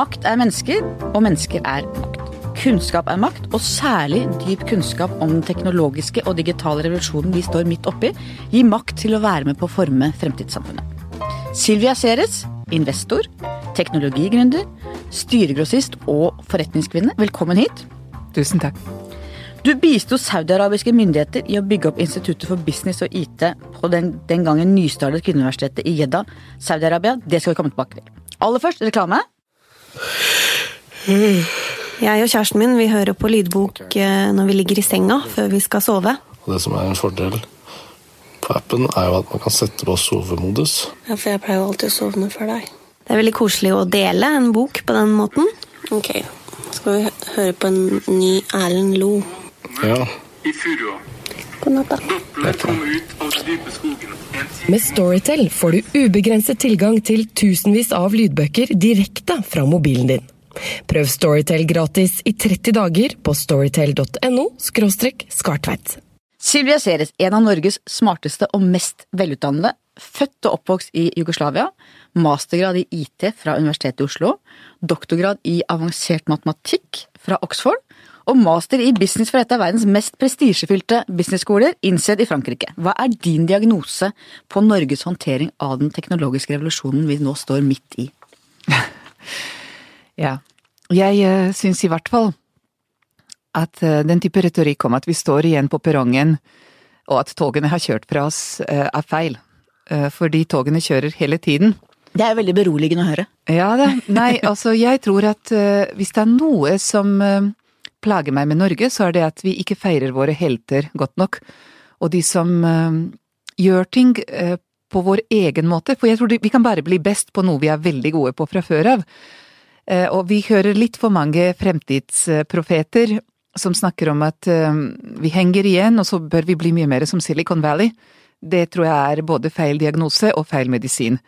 Makt er mennesker, og mennesker er makt. Kunnskap er makt, og særlig dyp kunnskap om den teknologiske og digitale revolusjonen vi står midt oppi, gir makt til å være med på å forme fremtidssamfunnet. Silvia Ceres, investor, teknologigründer, styregrossist og forretningskvinne, velkommen hit. Tusen takk. Du bisto saudiarabiske myndigheter i å bygge opp Instituttet for business og IT på den, den gangen nystartet kvinneuniversitetet i Jeddah, Saudi-Arabia. Det skal vi komme tilbake til. Aller først reklame. Jeg og kjæresten min vi hører på lydbok eh, når vi ligger i senga før vi skal sove. Og det som er en fordel på appen, er jo at man kan sette på sovemodus. Ja, for jeg pleier jo alltid å sovne før deg. Det er veldig koselig å dele en bok på den måten. Ok, skal vi høre på en ny Erlend Lo. Ja. i furua. God natt, da. Velkommen ut av den dype skogen. Med Storytel får du ubegrenset tilgang til tusenvis av lydbøker direkte fra mobilen din. Prøv Storytel gratis i 30 dager på storytel.no skartveit. Silvia Ceres, en av Norges smarteste og mest velutdannede. Født og oppvokst i Jugoslavia. Mastergrad i IT fra Universitetet i Oslo. Doktorgrad i avansert matematikk fra Oxford. Og master i business fra et av verdens mest prestisjefylte businessskoler, INSED i Frankrike. Hva er din diagnose på Norges håndtering av den teknologiske revolusjonen vi nå står midt i? Ja. Jeg uh, syns i hvert fall at eh, den type retorikk om at vi står igjen på perrongen, og at togene har kjørt fra oss, eh, er feil. Fordi togene kjører hele tiden. Det er veldig beroligende å høre. Ja da. Nei, altså jeg tror at uh, hvis det er noe som eh, plager meg med Norge, så er det at vi ikke feirer våre helter godt nok. Og de som eh, gjør ting eh, på vår egen måte. For jeg tror vi kan bare bli best på noe vi er veldig gode på fra før av. Eh, og vi hører litt for mange fremtidsprofeter som snakker om at eh, vi henger igjen, og så bør vi bli mye mer som Silicon Valley. Det tror jeg er både feil diagnose og feil medisin.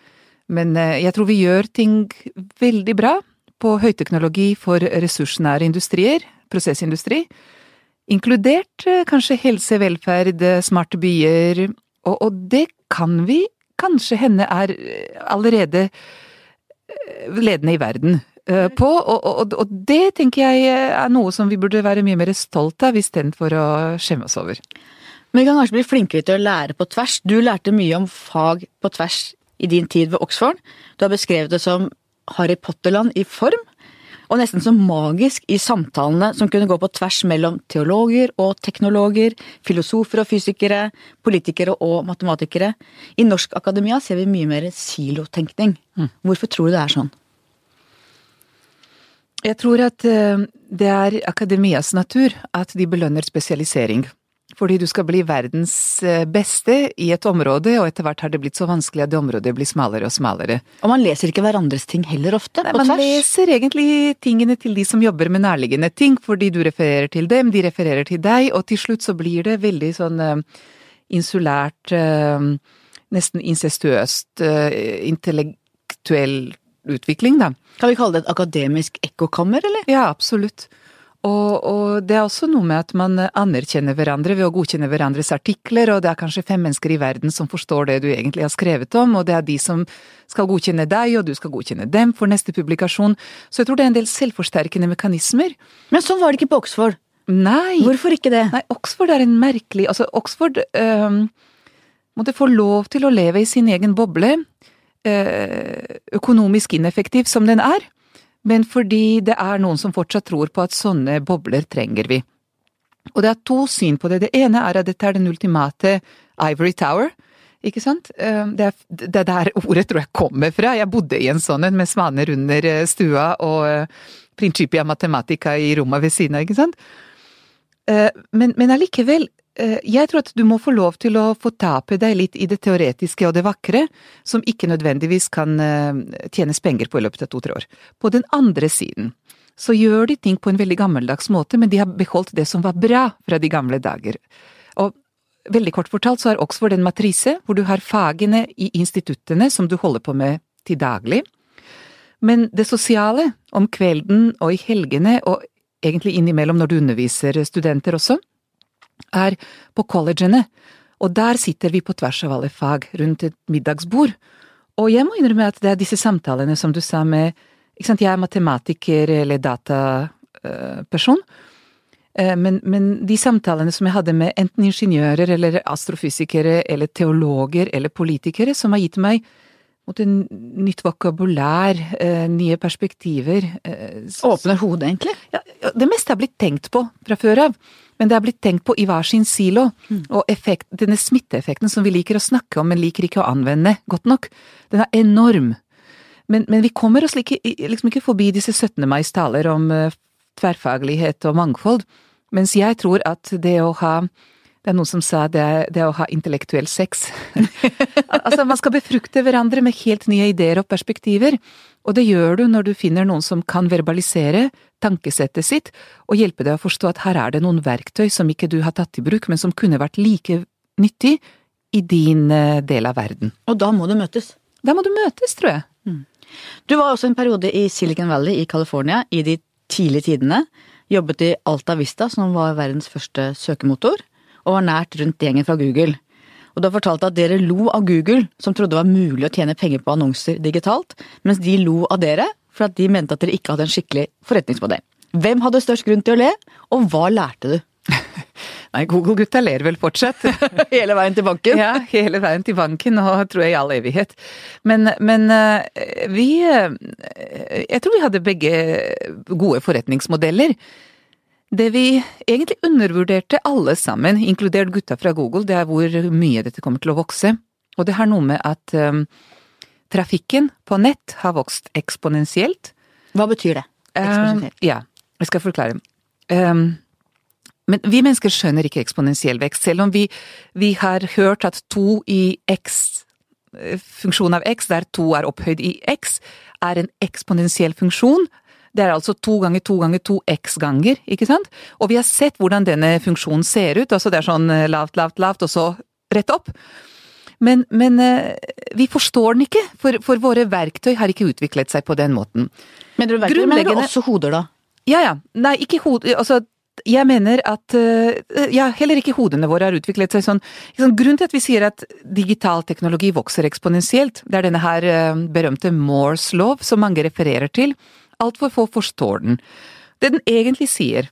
Men eh, jeg tror vi gjør ting veldig bra på høyteknologi for ressursnære industrier, prosessindustri. Inkludert eh, kanskje helse, velferd, eh, smarte byer. Og, og det kan vi kanskje hende er eh, allerede ledende i verden på, og, og, og det tenker jeg er noe som vi burde være mye mer stolt av istedenfor å skjemme oss over. Men vi kan kanskje bli flinkere til å lære på tvers. Du lærte mye om fag på tvers i din tid ved Oxford. Du har beskrevet det som Harry Potterland i form, og nesten som magisk i samtalene som kunne gå på tvers mellom teologer og teknologer, filosofer og fysikere, politikere og matematikere. I norsk akademia ser vi mye mer silotenkning. Hvorfor tror du det er sånn? Jeg tror at eh, det er akademias natur at de belønner spesialisering. Fordi du skal bli verdens eh, beste i et område, og etter hvert har det blitt så vanskelig at det området blir smalere og smalere. Og man leser ikke hverandres ting heller ofte, Nei, på man leser egentlig tingene til de som jobber med nærliggende ting, fordi du refererer til dem, de refererer til deg, og til slutt så blir det veldig sånn uh, insulært, uh, nesten incestuøst, uh, intellektuell utvikling, da. Kan vi kalle det et akademisk ekkokammer, eller? Ja, absolutt. Og, og det er også noe med at man anerkjenner hverandre ved å godkjenne hverandres artikler, og det er kanskje fem mennesker i verden som forstår det du egentlig har skrevet om, og det er de som skal godkjenne deg, og du skal godkjenne dem for neste publikasjon. Så jeg tror det er en del selvforsterkende mekanismer. Men sånn var det ikke på Oxford. Nei! Hvorfor ikke det? Nei, Oxford er en merkelig Altså, Oxford øh, måtte få lov til å leve i sin egen boble, øh, økonomisk ineffektiv som den er, men fordi det er noen som fortsatt tror på at sånne bobler trenger vi. Og det er to syn på det. Det ene er at dette er den ultimate Ivory Tower. Ikke sant? Eh, Det er det er der ordet tror jeg kommer fra. Jeg bodde i en sånn en med svaner under eh, stua og eh, Principia Mathematica i rommet ved siden av, ikke sant? Men, men allikevel, jeg tror at du må få lov til å få tape deg litt i det teoretiske og det vakre, som ikke nødvendigvis kan eh, tjenes penger på i løpet av to-tre år. På den andre siden så gjør de ting på en veldig gammeldags måte, men de har beholdt det som var bra fra de gamle dager. Og veldig kort fortalt så er Oxford en matrise hvor du har fagene i instituttene som du holder på med til daglig. Men det sosiale, om kvelden og i helgene, og egentlig innimellom når du underviser studenter også, er på collegene. Og der sitter vi på tvers av alle fag rundt et middagsbord. Og jeg må innrømme at det er disse samtalene som du sa med Ikke sant, jeg er matematiker eller dataperson. Eh, Men, men de samtalene som jeg hadde med enten ingeniører eller astrofysikere eller teologer eller politikere, som har gitt meg mot en nytt vokabulær, eh, nye perspektiver eh, Åpner hodet, egentlig. ja, det meste har blitt tenkt på fra før av, men det er blitt tenkt på i hver sin silo. Og effekt, denne smitteeffekten som vi liker å snakke om, men liker ikke å anvende godt nok, den er enorm. Men, men vi kommer oss like, liksom ikke forbi disse 17. mais taler om uh, tverrfaglighet og mangfold, mens jeg tror at det å ha det er noen som sa det er, det å ha intellektuell sex. altså, man skal befrukte hverandre med helt nye ideer og perspektiver, og det gjør du når du finner noen som kan verbalisere tankesettet sitt, og hjelpe deg å forstå at her er det noen verktøy som ikke du har tatt i bruk, men som kunne vært like nyttig i din eh, del av verden. Og da må du møtes. Da må du møtes, tror jeg. Du var også en periode i Silicon Valley i California i de tidlige tidene. Jobbet i Alta Vista, som var verdens første søkemotor, og var nært rundt gjengen fra Google. Og du har fortalt at dere lo av Google, som trodde det var mulig å tjene penger på annonser digitalt, mens de lo av dere for at de mente at dere ikke hadde en skikkelig forretningsmodell. Hvem hadde størst grunn til å le, og hva lærte du? Nei, Google-gutta ler vel fortsatt. Hele veien til banken? Ja, hele veien til banken, og tror jeg i all evighet. Men, men eh, vi eh, Jeg tror vi hadde begge gode forretningsmodeller. Det vi egentlig undervurderte alle sammen, inkludert gutta fra Google, det er hvor mye dette kommer til å vokse. Og det har noe med at um, trafikken på nett har vokst eksponentielt. Hva betyr det? Eksponentielt. Um, ja, jeg skal forklare. Um, men vi mennesker skjønner ikke eksponentiell vekst, selv om vi, vi har hørt at to i x, eh, funksjon av x, der to er opphøyd i x, er en eksponentiell funksjon. Det er altså to ganger to ganger to x ganger, ikke sant? Og vi har sett hvordan denne funksjonen ser ut, altså det er sånn eh, lavt, lavt, lavt, og så rett opp. Men, men eh, vi forstår den ikke, for, for våre verktøy har ikke utviklet seg på den måten. Mener du verktøy, mener du også hoder, da? Ja, ja. Nei, ikke hoder Altså, jeg mener at øh, Ja, heller ikke hodene våre har utviklet seg sånn. Liksom, Grunnen til at vi sier at digital teknologi vokser eksponentielt, det er denne her berømte Moores lov som mange refererer til. Altfor få forstår den. Det den egentlig sier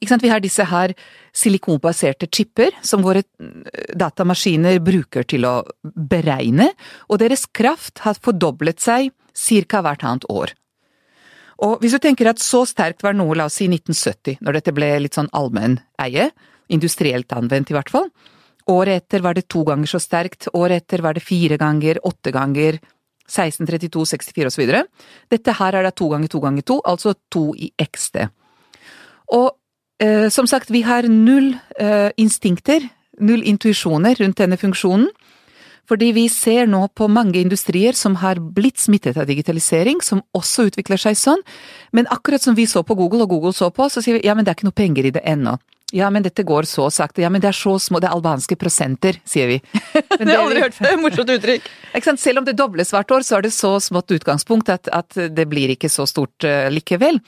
Vi har disse her silikonbaserte chipper som våre øh, datamaskiner bruker til å beregne, og deres kraft har fordoblet seg ca. hvert annet år. Og hvis du tenker at så sterkt var noe, la oss si 1970, når dette ble litt sånn allmenn eie, industrielt anvendt i hvert fall, året etter var det to ganger så sterkt, året etter var det fire ganger, åtte ganger, 16, 32, 64 og så videre. Dette her er da to ganger to ganger to, altså to i XD. Og eh, som sagt, vi har null eh, instinkter, null intuisjoner rundt denne funksjonen. Fordi vi ser nå på mange industrier som har blitt smittet av digitalisering, som også utvikler seg sånn. Men akkurat som vi så på Google, og Google så på, så sier vi ja, men det er ikke noe penger i det ennå. Ja, men dette går så sakte. Ja, men det er så små, det er albanske prosenter, sier vi. Men Det har jeg aldri hørt før. Morsomt uttrykk. Selv om det dobles hvert år, så er det så smått utgangspunkt at, at det blir ikke så stort uh, likevel.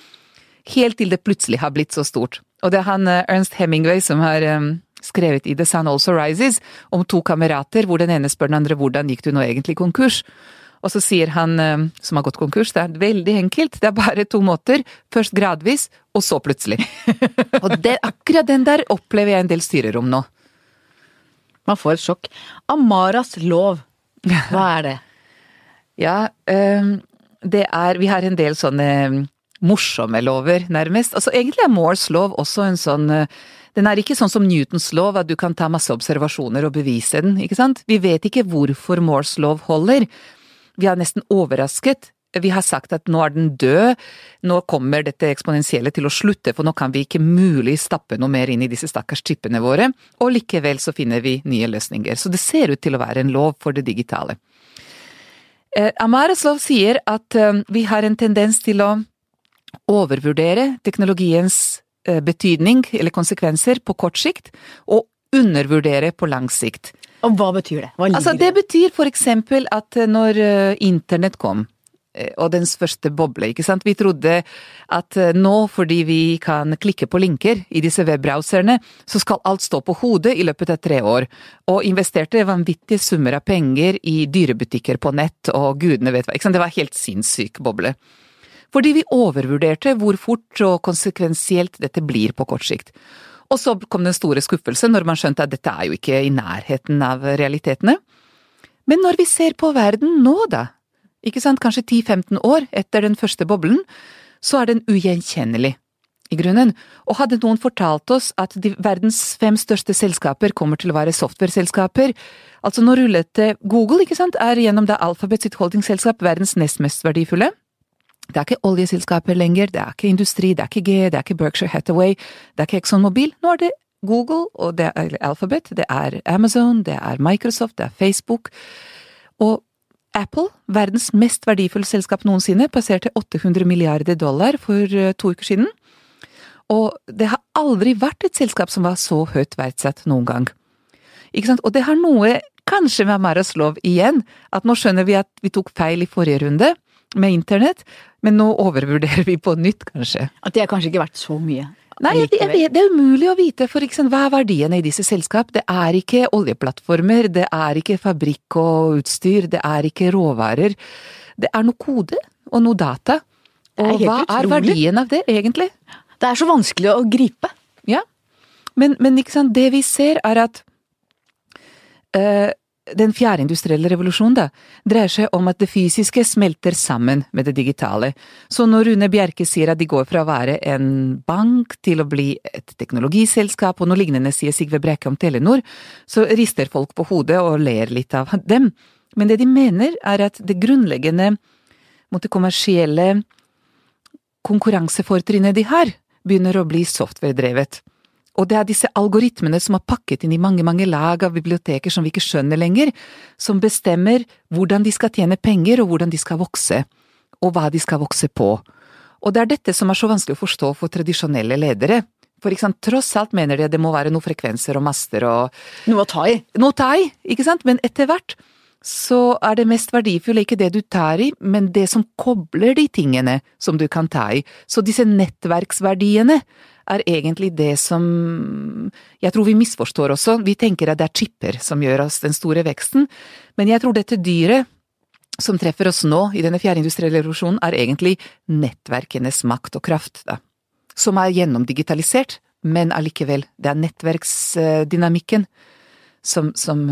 Helt til det plutselig har blitt så stort. Og det er han uh, Ernst Hemingway som har um, skrevet i The Sun Also Rises om to kamerater hvor den ene spør den andre hvordan gikk du nå egentlig konkurs? Og så sier han eh, som har gått konkurs, det er veldig enkelt, det er bare to måter. Først gradvis, og så plutselig. og det, akkurat den der opplever jeg en del styrerom nå. Man får et sjokk. Amaras lov, hva er det? Ja, det er Vi har en del sånne morsomme lover, nærmest. Altså egentlig er Moores lov også en sånn Den er ikke sånn som Newtons lov, at du kan ta masse observasjoner og bevise den, ikke sant? Vi vet ikke hvorfor Moores lov holder. Vi er nesten overrasket. Vi har sagt at nå er den død, nå kommer dette eksponentielle til å slutte, for nå kan vi ikke mulig stappe noe mer inn i disse stakkars chipene våre, og likevel så finner vi nye løsninger. Så det ser ut til å være en lov for det digitale. Eh, Amaras lov sier at eh, vi har en tendens til å overvurdere teknologiens eh, betydning eller konsekvenser på kort sikt, og undervurdere på lang sikt. Og hva betyr det? Hva Altså, det betyr for eksempel at eh, når eh, internett kom, eh, og dens første boble, ikke sant, vi trodde at nå fordi vi kan klikke på linker i disse webbrowserne, så skal alt stå på hodet i løpet av tre år, og investerte vanvittige summer av penger i dyrebutikker på nett, og gudene vet hva, ikke sant, det var helt sinnssyk boble. Fordi vi overvurderte hvor fort og konsekvensielt dette blir på kort sikt. Og så kom den store skuffelsen når man skjønte at dette er jo ikke i nærheten av realitetene. Men når vi ser på verden nå, da, ikke sant, kanskje 10–15 år etter den første boblen, så er den ugjenkjennelig i grunnen, og hadde noen fortalt oss at de verdens fem største selskaper kommer til å være software-selskaper, altså nå rullet Google, ikke sant, er gjennom det Alphabet sitt holdingselskap verdens nest mest verdifulle. Det er ikke oljeselskaper lenger, det er ikke industri, det er ikke G, det er ikke Berkshire Hathaway, det er ikke Exxon Mobil, nå er det Google, og det er Alphabet, det er Amazon, det er Microsoft, det er Facebook, og Apple, verdens mest verdifulle selskap noensinne, passerte 800 milliarder dollar for eh, to uker siden. Og det har aldri vært et selskap som var så høyt verdsatt noen gang. Ikke sant? Og det har noe kanskje med Maroslov igjen, at nå skjønner vi at vi tok feil i forrige runde med internett, men nå overvurderer vi på nytt, kanskje. At det har kanskje ikke vært så mye? Nei, jeg, jeg vet, det er umulig å vite, for eksempel, hva er verdiene i disse selskap? Det er ikke oljeplattformer, det er ikke fabrikk og utstyr, det er ikke råvarer. Det er noe kode og noe data. Og hva er verdien av det, egentlig? Det er så vanskelig å gripe. Ja, men, men det vi ser er at uh, den fjerde industrielle revolusjonen da, dreier seg om at det fysiske smelter sammen med det digitale. Så når Rune Bjerke sier at de går fra å være en bank til å bli et teknologiselskap, og noe lignende sier Sigve Brekke om Telenor, så rister folk på hodet og ler litt av dem. Men det de mener er at det grunnleggende mot det kommersielle konkurransefortrinnet de har, begynner å bli software-drevet. Og det er disse algoritmene som er pakket inn i mange, mange lag av biblioteker som vi ikke skjønner lenger, som bestemmer hvordan de skal tjene penger og hvordan de skal vokse, og hva de skal vokse på. Og det er dette som er så vanskelig å forstå for tradisjonelle ledere. For ikke sant, tross alt mener de at det må være noen frekvenser og master og Noe å ta i. Noe å ta i, ikke sant, men etter hvert så er det mest verdifulle ikke det du tar i, men det som kobler de tingene som du kan ta i. Så disse nettverksverdiene er egentlig det som jeg tror vi misforstår også. Vi tenker at det er chipper som gjør oss den store veksten, men jeg tror dette dyret som treffer oss nå i denne fjerde industrielle revolusjonen, er egentlig nettverkenes makt og kraft, da. Som er gjennomdigitalisert, men allikevel, det er nettverksdynamikken som, som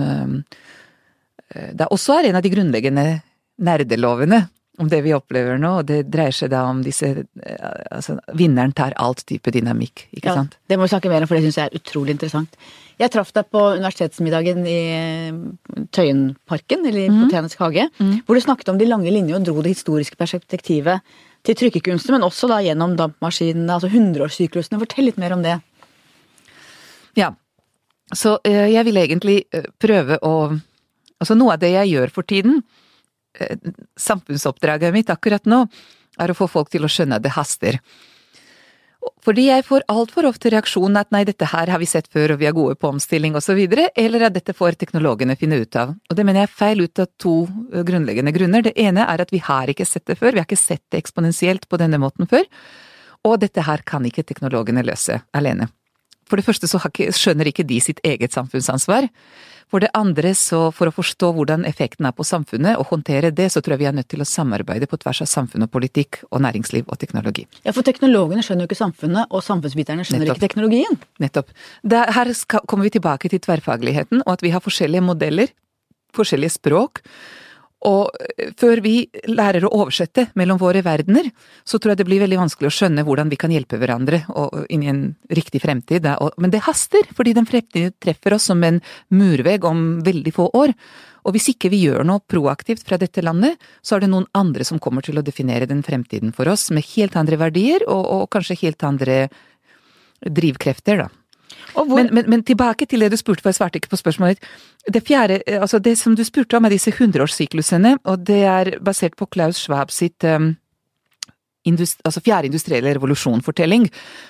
det også er en av de grunnleggende nerdelovene om det vi opplever nå, og det dreier seg da om disse altså, Vinneren tar alt type dynamikk, ikke ja, sant? Det må vi snakke mer om, for det syns jeg er utrolig interessant. Jeg traff deg på universitetsmiddagen i Tøyenparken, eller i Mhm. Botanisk hage, hvor du snakket om de lange linjer og dro det historiske perspektivet til trykkekunsten, men også da gjennom dampmaskinene, altså hundreårssyklusene. Fortell litt mer om det. Ja. Så eh, jeg vil egentlig eh, prøve å Altså noe av det jeg gjør for tiden, eh, samfunnsoppdraget mitt akkurat nå, er å få folk til å skjønne at det haster. Fordi jeg får altfor ofte reaksjonen at nei, dette her har vi sett før og vi er gode på omstilling videre, eller at dette får teknologene finne ut av. Og det mener jeg er feil ut av to eh, grunnleggende grunner. Det ene er at vi har ikke sett det før, vi har ikke sett det eksponentielt på denne måten før. Og dette her kan ikke teknologene løse alene. For det første så skjønner ikke de sitt eget samfunnsansvar. For det andre, så for å forstå hvordan effekten er på samfunnet og håndtere det, så tror jeg vi er nødt til å samarbeide på tvers av samfunn og politikk og næringsliv og teknologi. Ja, For teknologene skjønner jo ikke samfunnet, og samfunnsbiterne skjønner Nettopp. ikke teknologien. Nettopp. Der, her skal, kommer vi tilbake til tverrfagligheten, og at vi har forskjellige modeller, forskjellige språk. Og eh, før vi lærer å oversette mellom våre verdener, så tror jeg det blir veldig vanskelig å skjønne hvordan vi kan hjelpe hverandre inn i en riktig fremtid. Men det haster, fordi den fremtiden treffer oss som en murvegg om veldig få år. Og hvis ikke vi gjør noe proaktivt fra dette landet, så er det noen andre som kommer til å definere den fremtiden for oss, med helt andre verdier og, og kanskje helt andre drivkrefter, da. Men, men, men tilbake til det du spurte, for jeg svarte ikke på spørsmålet ditt. Det fjerde, eh, altså det som du spurte om er disse hundreårssyklusene, og det er basert på Klaus Schwab sitt um, industri, altså fjerde industrielle revolusjon-fortelling,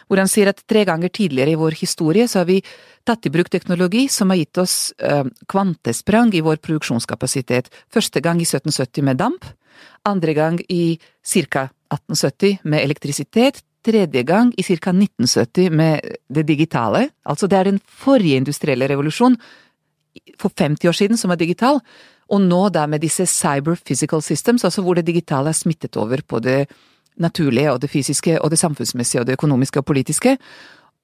hvor han sier at tre ganger tidligere i vår historie så har vi tatt i bruk teknologi som har gitt oss um, kvantesprang i vår produksjonskapasitet. Første gang i 1770 med damp, andre gang i ca. 1870 med elektrisitet, tredje gang i ca. 1970 med det digitale. Altså det er den forrige industrielle revolusjon for 50 år siden som er digital, og nå da med disse cyber physical systems, altså hvor det digitale er smittet over på det naturlige og det fysiske og det samfunnsmessige og det økonomiske og politiske.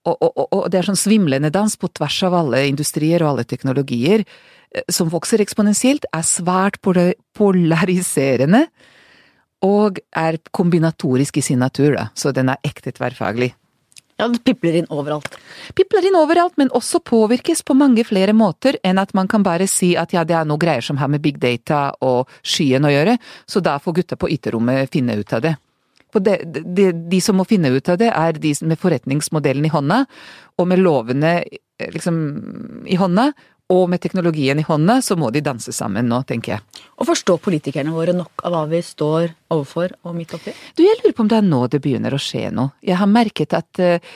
Og, og, og, det er sånn svimlende dans på tvers av alle industrier og alle teknologier, eh, som vokser eksponentielt, er svært pola- polariserende og er kombinatorisk i sin natur, da, så den er ekte tverrfaglig. Ja, det pipler inn overalt. Pipler inn overalt, men også påvirkes på mange flere måter enn at man kan bare si at ja, det er noe greier som har med big data og skyen å gjøre, så da får gutta på ytterrommet finne ut av det. For de, de, de som må finne ut av det, er de med forretningsmodellen i hånda, og med lovene eh, liksom i hånda, og med teknologien i hånda, så må de danse sammen nå, tenker jeg. Og forstår politikerne våre nok av hva vi står overfor og midt oppi? Du, jeg lurer på om det er nå det begynner å skje noe. Jeg har merket at uh,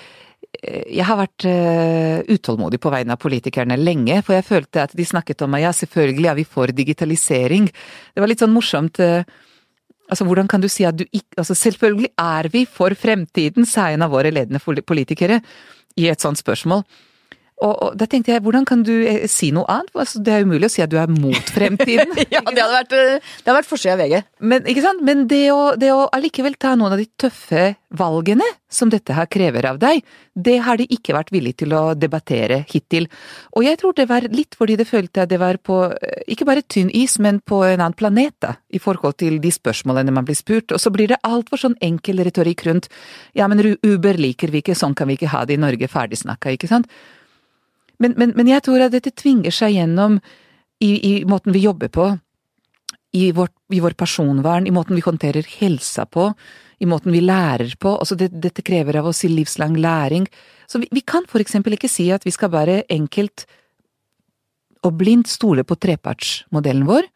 jeg har vært uh, utålmodig på vegne av politikerne lenge, for jeg følte at de snakket om at ja, selvfølgelig er vi for digitalisering. Det var litt sånn morsomt. Uh, Altså, hvordan kan du si at du ikke Altså, selvfølgelig er vi for fremtiden, sa en av våre ledende politikere i et sånt spørsmål. Og, og da tenkte jeg, hvordan kan du eh, si noe annet? Altså, det er umulig å si at du er mot fremtiden. Ja, det hadde vært, eh, det hadde vært forsida av VG. Men, ikke sant? Men det å, det å allikevel ta noen av de tøffe valgene som dette her krever av deg, det har de ikke vært villige til å debattere hittil. Og jeg tror det var litt fordi det følte at det var på eh, ikke bare tynn is, men på en annen planet, da, i forhold til de spørsmålene man blir spurt. Og så blir det altfor sånn enkel retorikk rundt ja, men Uber liker vi ikke, sånn kan vi ikke ha det i Norge, ferdigsnakka, ikke sant? Men, men, men jeg tror at dette tvinger seg gjennom i, i måten vi jobber på, i, vårt, i vår personvern, i måten vi håndterer helsa på, i måten vi lærer på. Altså det, dette krever av oss i livslang læring. Så vi, vi kan for eksempel ikke si at vi skal bare enkelt og blindt stole på trepartsmodellen vår,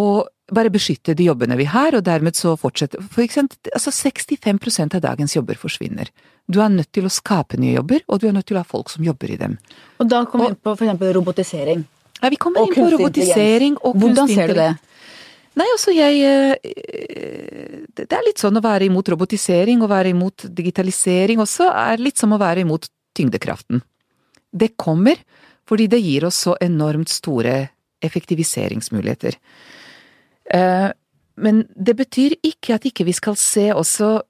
og bare beskytte de jobbene vi har, og dermed så fortsette For eksempel, altså 65% av dagens jobber forsvinner. Du er nødt til å skape nye jobber, og du er nødt til å ha folk som jobber i dem. Og da kommer vi inn på for eksempel robotisering. Ja, vi kommer inn på robotisering og Hvordan ser du det? Nei, altså jeg eh, det er litt sånn å være imot robotisering og være imot digitalisering også, er litt som å være imot tyngdekraften. Det kommer fordi det gir oss så enormt store effektiviseringsmuligheter. Eh, Men det betyr ikke at ikke vi skal se også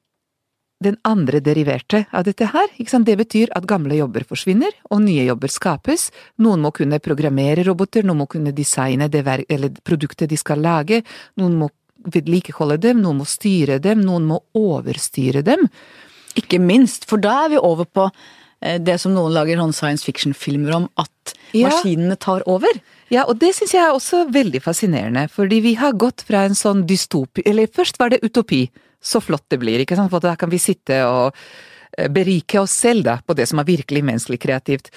den andre deriverte av dette her. Det betyr at gamle jobber forsvinner, og nye jobber skapes. Noen må kunne programmere roboter, noen må kunne designe det produktet de skal lage, noen må vedlikeholde dem, noen må styre dem, noen må overstyre dem. Ikke minst, for da er vi over på eh, det som noen lager sånn science fiction-filmer om, at Ja. maskinene tar over. Ja, og det syns jeg er også veldig fascinerende, fordi vi har gått fra en sånn dystopi Eller først var det utopi, så flott det blir, ikke sant, for da kan vi sitte og eh, berike oss selv da, på det som er virkelig menneskelig kreativt.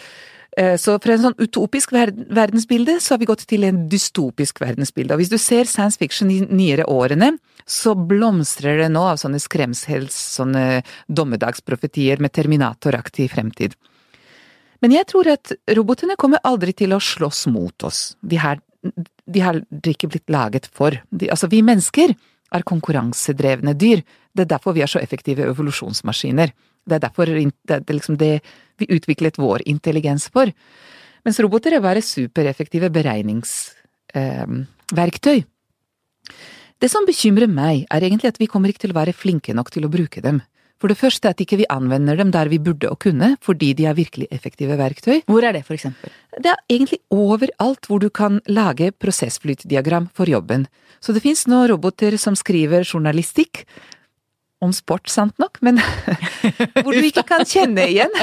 Eh, Så fra en sånn utopisk verdensbilde, så har vi gått til en dystopisk verdensbilde. Og hvis du ser science fiction i nyere årene, så blomstrer det nå av sånne skremsels, sånne dommedagsprofetier med terminatoraktig fremtid. Men jeg tror at robotene kommer aldri til å slåss mot oss. De har, de har ikke blitt laget for. De, altså, vi mennesker er konkurransedrevne dyr. Det er derfor vi er så effektive evolusjonsmaskiner. Det er derfor det, er liksom det vi utviklet vår intelligens for. Mens roboter er bare supereffektive beregningsverktøy. det som bekymrer meg, er egentlig at vi kommer ikke til å være flinke nok til å bruke dem. For det første at ikke vi anvender dem der vi burde og kunne, fordi de er virkelig effektive verktøy. Hvor er det, for eksempel? Det er egentlig overalt hvor du kan lage prosessflytdiagram for jobben. Så det finnes nå roboter som skriver journalistikk. Om sport, sant nok, men hvor du ikke kan kjenne igjen.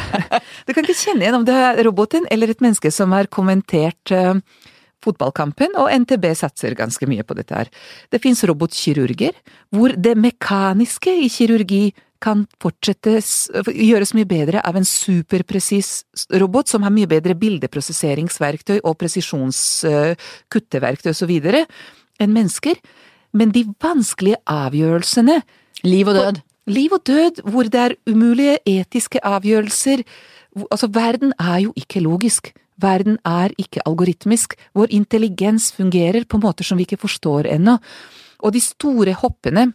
Du kan ikke kjenne igjen om det er roboten eller et menneske som har kommentert eh, fotballkampen, og NTB satser ganske mye på dette her. Det finnes robotkirurger, hvor det mekaniske i kirurgi kan gjøres mye bedre av en superpresis robot som har mye bedre bildeprosesseringsverktøy og presisjonskutteverktøy og så videre enn mennesker. Men de vanskelige avgjørelsene Liv og død. Liv og død, hvor det er umulige etiske avgjørelser. Altså, verden er jo ikke logisk. Verden er ikke algoritmisk. Vår intelligens fungerer på måter som vi ikke forstår ennå. Og de store hoppene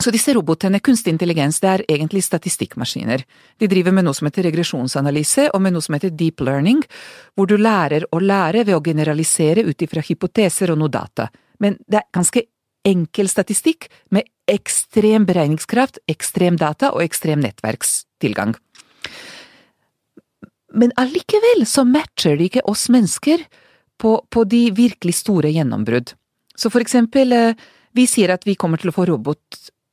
så disse robotene, kunstig intelligens, det er egentlig statistikkmaskiner. De driver med noe som heter regresjonsanalyse, og med noe som heter deep learning, hvor du lærer å lære ved å generalisere ut ifra hypoteser og noe data. Men det er ganske enkel statistikk med ekstrem beregningskraft, ekstrem data og ekstrem nettverkstilgang. Men allikevel så matcher de ikke oss mennesker på, på de virkelig store gjennombrudd. Så for eksempel, eh, vi sier at vi kommer til å få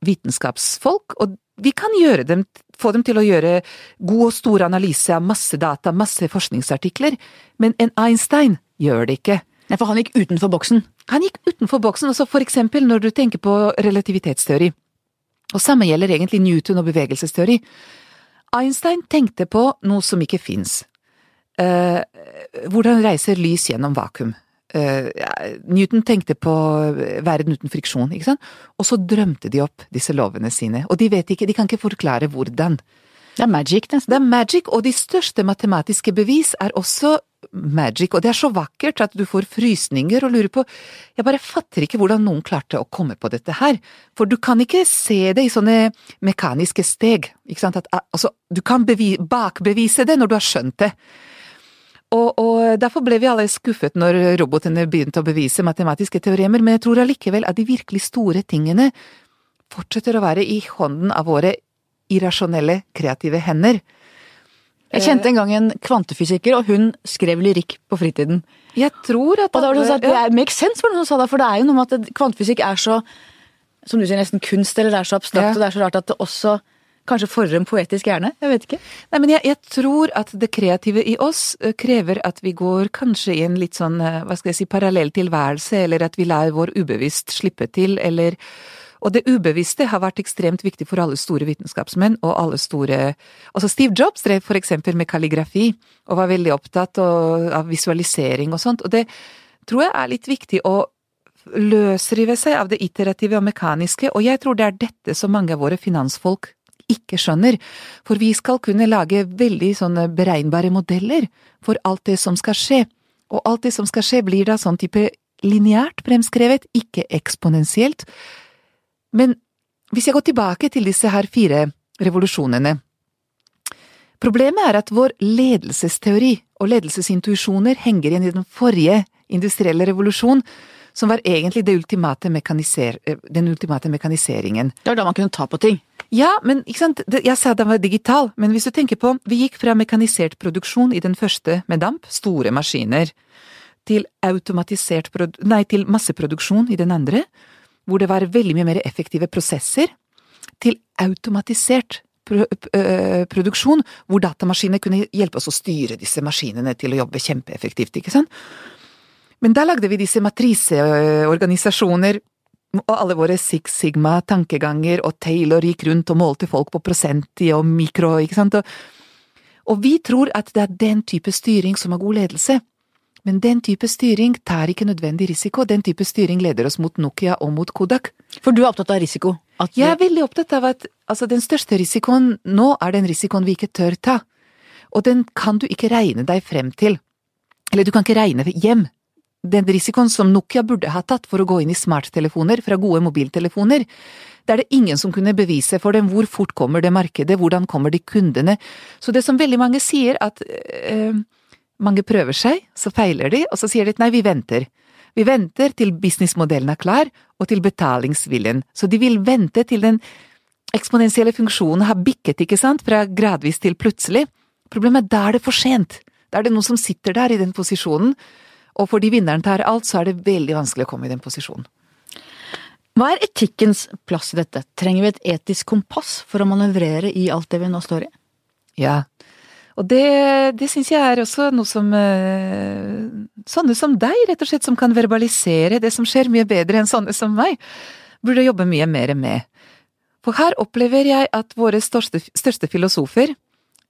robotvitenskapsfolk, og vi kan gjøre dem, få dem til å gjøre god og stor analyse av masse data, masse forskningsartikler, men en Einstein gjør det ikke. Nei, for han gikk utenfor boksen. Han gikk utenfor boksen, altså for eksempel når du tenker på relativitetsteori. Og samme gjelder egentlig Newton og bevegelsesteori. Einstein tenkte på noe som ikke fins. Eh, hvordan reiser lys gjennom vakuum? Ja, Newton tenkte på verden uten friksjon, ikke sant? Og så drømte de opp disse lovene sine, og de vet ikke, de kan ikke forklare hvordan. Det er magic, nesten. Det er magic, og de største matematiske bevis er også magic, og det er så vakkert at du får frysninger og lurer på… Jeg bare fatter ikke hvordan noen klarte å komme på dette her, for du kan ikke se det i sånne mekaniske steg, ikke sant, at altså, du kan bevi, bakbevise det når du har skjønt det. Og, og, derfor ble vi alle skuffet når robotene begynte å bevise matematiske teoremer, men jeg tror allikevel at de virkelig store tingene fortsetter å være i hånden av våre irrasjonelle, kreative hender. Jeg kjente en gang en kvantefysiker, og hun skrev lyrikk på fritiden. Jeg tror at Og da var det sånn at det er- makes sense for noen som sa det, for det er jo noe med at kvantefysikk er så som du sier, nesten kunst, eller det er så abstrakt, Ja. og det er så rart at det også kanskje for en poetisk hjerne. Jeg vet ikke. Nei, men jeg, jeg tror at det kreative i oss eh, krever at vi går kanskje i en litt sånn, eh, hva skal jeg si, parallell tilværelse, eller at vi lar vår ubevisst slippe til, eller Og det ubevisste har vært ekstremt viktig for alle store vitenskapsmenn, og alle store Altså Steve Jobs drev for eksempel med kalligrafi, og var veldig opptatt av visualisering og sånt, og det tror jeg er litt viktig å løsrive seg av det iterative og mekaniske, og jeg tror det er dette som mange av våre finansfolk ikke skjønner, for vi skal kunne lage veldig sånne beregnbare modeller for alt det som skal skje, og alt det som skal skje blir da sånn type lineært fremskrevet, ikke eksponentielt. Men hvis jeg går tilbake til disse her fire revolusjonene, Problemet er at vår ledelsesteori og ledelsesintuisjoner henger igjen i den forrige industrielle revolusjon, som var egentlig ultimate den ultimate mekaniseringen. Det var da man kunne ta på ting. Ja, men ikke sant, jeg sa den var digital, men hvis du tenker på, vi gikk fra mekanisert produksjon i den første med damp, store maskiner, til automatisert nei, til masseproduksjon i den andre, hvor det var veldig mye mer effektive prosesser, til automatisert produksjon, hvor datamaskiner kunne hjelpe oss å styre disse maskinene til å jobbe kjempeeffektivt, ikke sant? Men da lagde vi disse matriseorganisasjoner, og alle våre Six Sigma-tankeganger, og Taylor gikk rundt og målte folk på prosent i og mikro, ikke sant, og, og vi tror at det er den type styring som er god ledelse. Men den type styring tar ikke nødvendig risiko, den type styring leder oss mot Nokia og mot Kodak. For du er opptatt av risiko. At Jeg er veldig opptatt av at altså, den største risikoen nå er den risikoen vi ikke tør ta, og den kan du ikke regne deg frem til. Eller du kan ikke regne hjem. Den risikoen som Nokia burde ha tatt for å gå inn i smarttelefoner fra gode mobiltelefoner, det er det ingen som kunne bevise for dem hvor fort kommer det markedet, hvordan kommer de kundene. Så det som veldig mange sier, at øh, mange prøver seg, så feiler de, og så sier de at nei, vi venter. Vi venter til businessmodellen er klar, og til betalingsviljen. Så de vil vente til den eksponentielle funksjonen har bikket, ikke sant, fra gradvis til plutselig. Problemet er da er det for sent. Da er det noen som sitter der i den posisjonen, og fordi vinneren tar alt, så er det veldig vanskelig å komme i den posisjonen. Hva er etikkens plass i dette? Trenger vi et etisk kompass for å manøvrere i alt det vi nå står i? Ja, og det, det syns jeg er også noe som eh, Sånne som deg, rett og slett, som kan verbalisere det som skjer, mye bedre enn sånne som meg, burde jobbe mye mer med. For her opplever jeg at våre største, største filosofer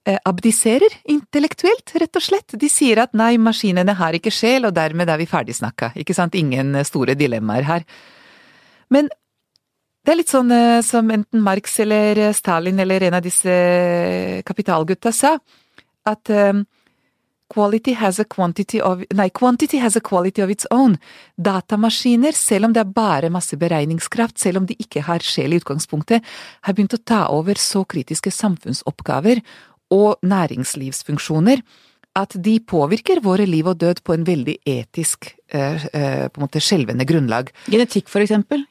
abdiserer intellektuelt, rett og slett. De sier at nei, maskinene har ikke sjel, og dermed er vi ferdigsnakka. Ikke sant, ingen eh, store dilemmaer her. Men det er litt sånn eh, som enten Marx eller eh, Stalin eller en av disse eh, kapitalgutta sa, at eh, quality has of Nei, quantity has a quality of its own. Datamaskiner, selv om det er bare masse beregningskraft, selv om de ikke har sjel i utgangspunktet, har begynt å ta over så kritiske samfunnsoppgaver og næringslivsfunksjoner at de påvirker våre liv og død på en veldig etisk, eh, eh, på en måte skjelvende grunnlag. Genetikk, for eksempel?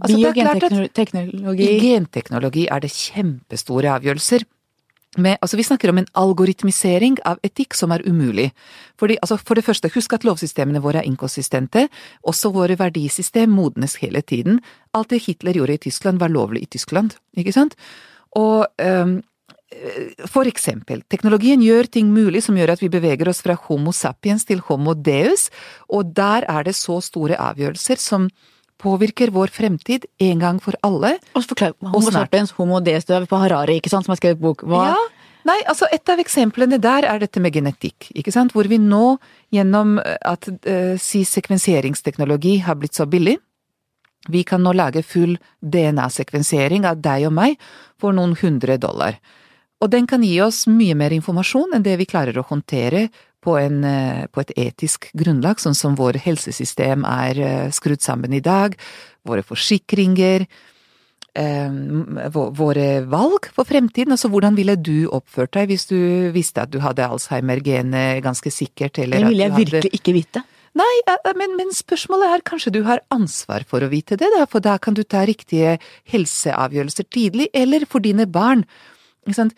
Altså, Biogenteknologi I genteknologi er det kjempestore avgjørelser. Med, altså vi snakker om en algoritmisering av etikk som er umulig. Fordi, altså for det første, husk at lovsystemene våre er inkonsistente. Også våre verdisystem modnes hele tiden. Alt det Hitler gjorde i Tyskland, var lovlig i Tyskland, ikke sant? Og øhm, for eksempel, teknologien gjør ting mulig som gjør at vi beveger oss fra homo sapiens til homo deus, og der er det så store avgjørelser som påvirker vår fremtid en gang for alle. Og så forklar Homo og sapiens, homo deus, du er på Harari, ikke sant, som har skrevet bok. Hva? Ja, nei, altså et av eksemplene der er dette med genetikk, ikke sant, hvor vi nå gjennom at eh, si sekvenseringsteknologi har blitt så billig, vi kan nå lage full DNA-sekvensering av deg og meg for noen hundre dollar. Og den kan gi oss mye mer informasjon enn det vi klarer å håndtere på, en, eh, på et etisk grunnlag, sånn som vår helsesystem er eh, skrudd sammen i dag, våre forsikringer, eh, våre valg for fremtiden. Altså hvordan ville du oppført deg hvis du visste at du hadde Alzheimer-genet ganske sikkert, eller Det ville jeg du hadde virkelig ikke vite. Nei, men, men spørsmålet er kanskje du har ansvar for å vite det, da, for da kan du ta riktige helseavgjørelser tidlig, eller for dine barn. Ikke sant?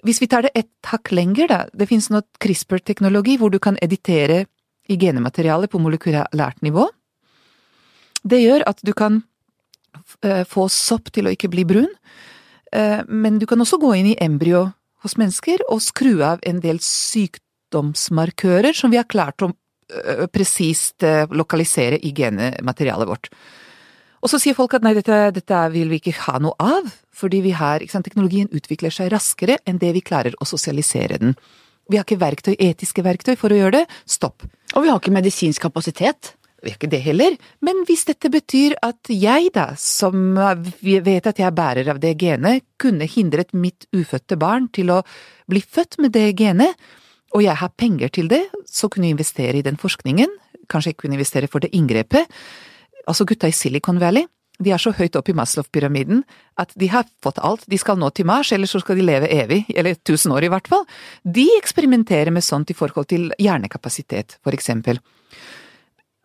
Hvis vi tar det et hakk lenger, da, det finnes nå CRISPR-teknologi hvor du kan editere i genematerialet på molekylært nivå. Det gjør at du kan eh, få sopp til å ikke bli brun, eh, men du kan også gå inn i embryo hos mennesker og skru av en del sykdomsmarkører som vi har klart å øh, presist lokalisere i genematerialet vårt. Og så sier folk at nei, dette, dette vil vi ikke ha noe av, fordi vi her, ikke sant, teknologien utvikler seg raskere enn det vi klarer å sosialisere den. Vi har ikke verktøy, etiske verktøy for å gjøre det. Stopp. Og vi har ikke medisinsk kapasitet. Vi har ikke det heller, men hvis dette betyr at jeg da, som vet at jeg er bærer av det genet, kunne hindret mitt ufødte barn til å bli født med det genet, og jeg har penger til det, så kunne jeg investere i den forskningen, kanskje jeg kunne investere for det inngrepet. Altså gutta i Silicon Valley, de er så høyt opp i Maslow-pyramiden at de har fått alt, de skal nå til Mars, eller så skal de leve evig, eller tusen år i hvert fall. De eksperimenterer med sånt i forhold til hjernekapasitet, for eksempel.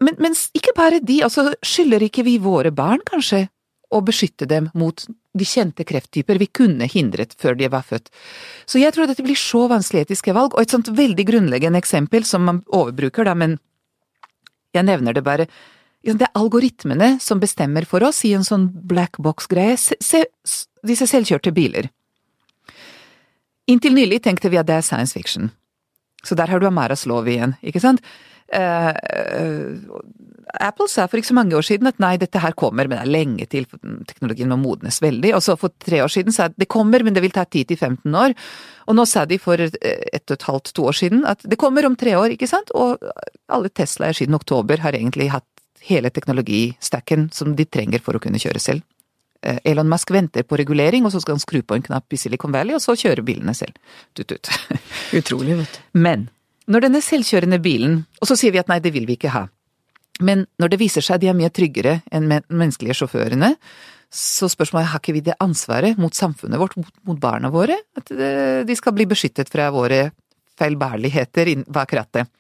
Men, mens ikke bare de, altså skylder ikke vi våre barn, kanskje, å beskytte dem mot de kjente krefttyper vi kunne hindret før de var født. Så jeg tror dette blir så vanskelig etiske valg, og et sånt veldig grunnleggende eksempel som man overbruker, da, men jeg nevner det bare. Det er algoritmene som bestemmer for oss i en sånn black box-greie. Se, se disse selvkjørte biler. Inntil nylig tenkte vi at det er science fiction. Så der har du Amaras lov igjen, ikke sant? Uh, uh, Apple sa for ikke så mange år siden at nei, dette her kommer, men det er lenge til, for teknologien må modnes veldig. Og så for tre år siden sa at det kommer, men det vil ta 10-15 år. Og nå sa de for et ett og et halvt, to år siden at det kommer om tre år, ikke sant? Og alle Teslaer siden oktober har egentlig hatt hele teknologistacken som de trenger for å kunne kjøre selv. Eh, Elon Musk venter på regulering, og så skal han skru på en knapp i Silicon Valley, og så kjøre bilene selv. Tut-tut. Utrolig, vet du. Men når denne selvkjørende bilen, og så sier vi at nei, det vil vi ikke ha, men når det viser seg de er mye tryggere enn men menneskelige sjåførene, så spørsmålet er har ikke vi det ansvaret mot samfunnet vårt, mot, barna våre, at eh, de skal bli beskyttet fra våre feilbærligheter bak rattet.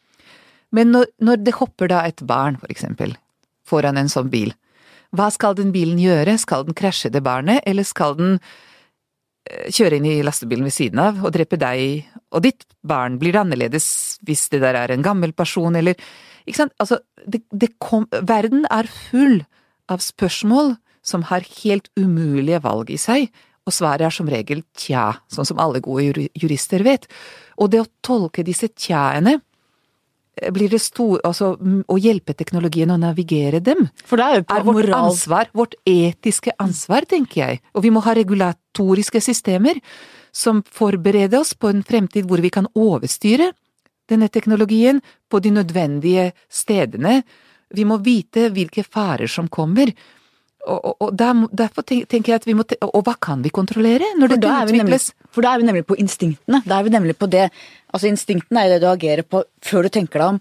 Men når, når det hopper da et barn, for eksempel, foran en sånn bil, hva skal den bilen gjøre, skal den krasje det barnet, eller skal den eh, kjøre inn i lastebilen ved siden av og drepe deg og ditt barn? Blir det annerledes hvis det der er en gammel person, eller Ikke sant? Altså, det, det kom, verden er full av spørsmål som har helt umulige valg i seg, og svaret er som regel tja, sånn som alle gode jurister vet. Og det å tolke disse tjaene blir det stor, altså å hjelpe teknologien å navigere dem, For det er jo på er vårt moral... ansvar, vårt etiske ansvar, tenker jeg. Og vi må ha regulatoriske systemer som forbereder oss på en fremtid hvor vi kan overstyre denne teknologien på de nødvendige stedene. Vi må vite hvilke farer som kommer. Og, og, og der, derfor tenker jeg at vi må Og hva kan vi kontrollere når dette er nemlig, for da er vi nemlig på instinktene. Da er vi nemlig på det Altså Instinktene er jo det du agerer på før du tenker deg om.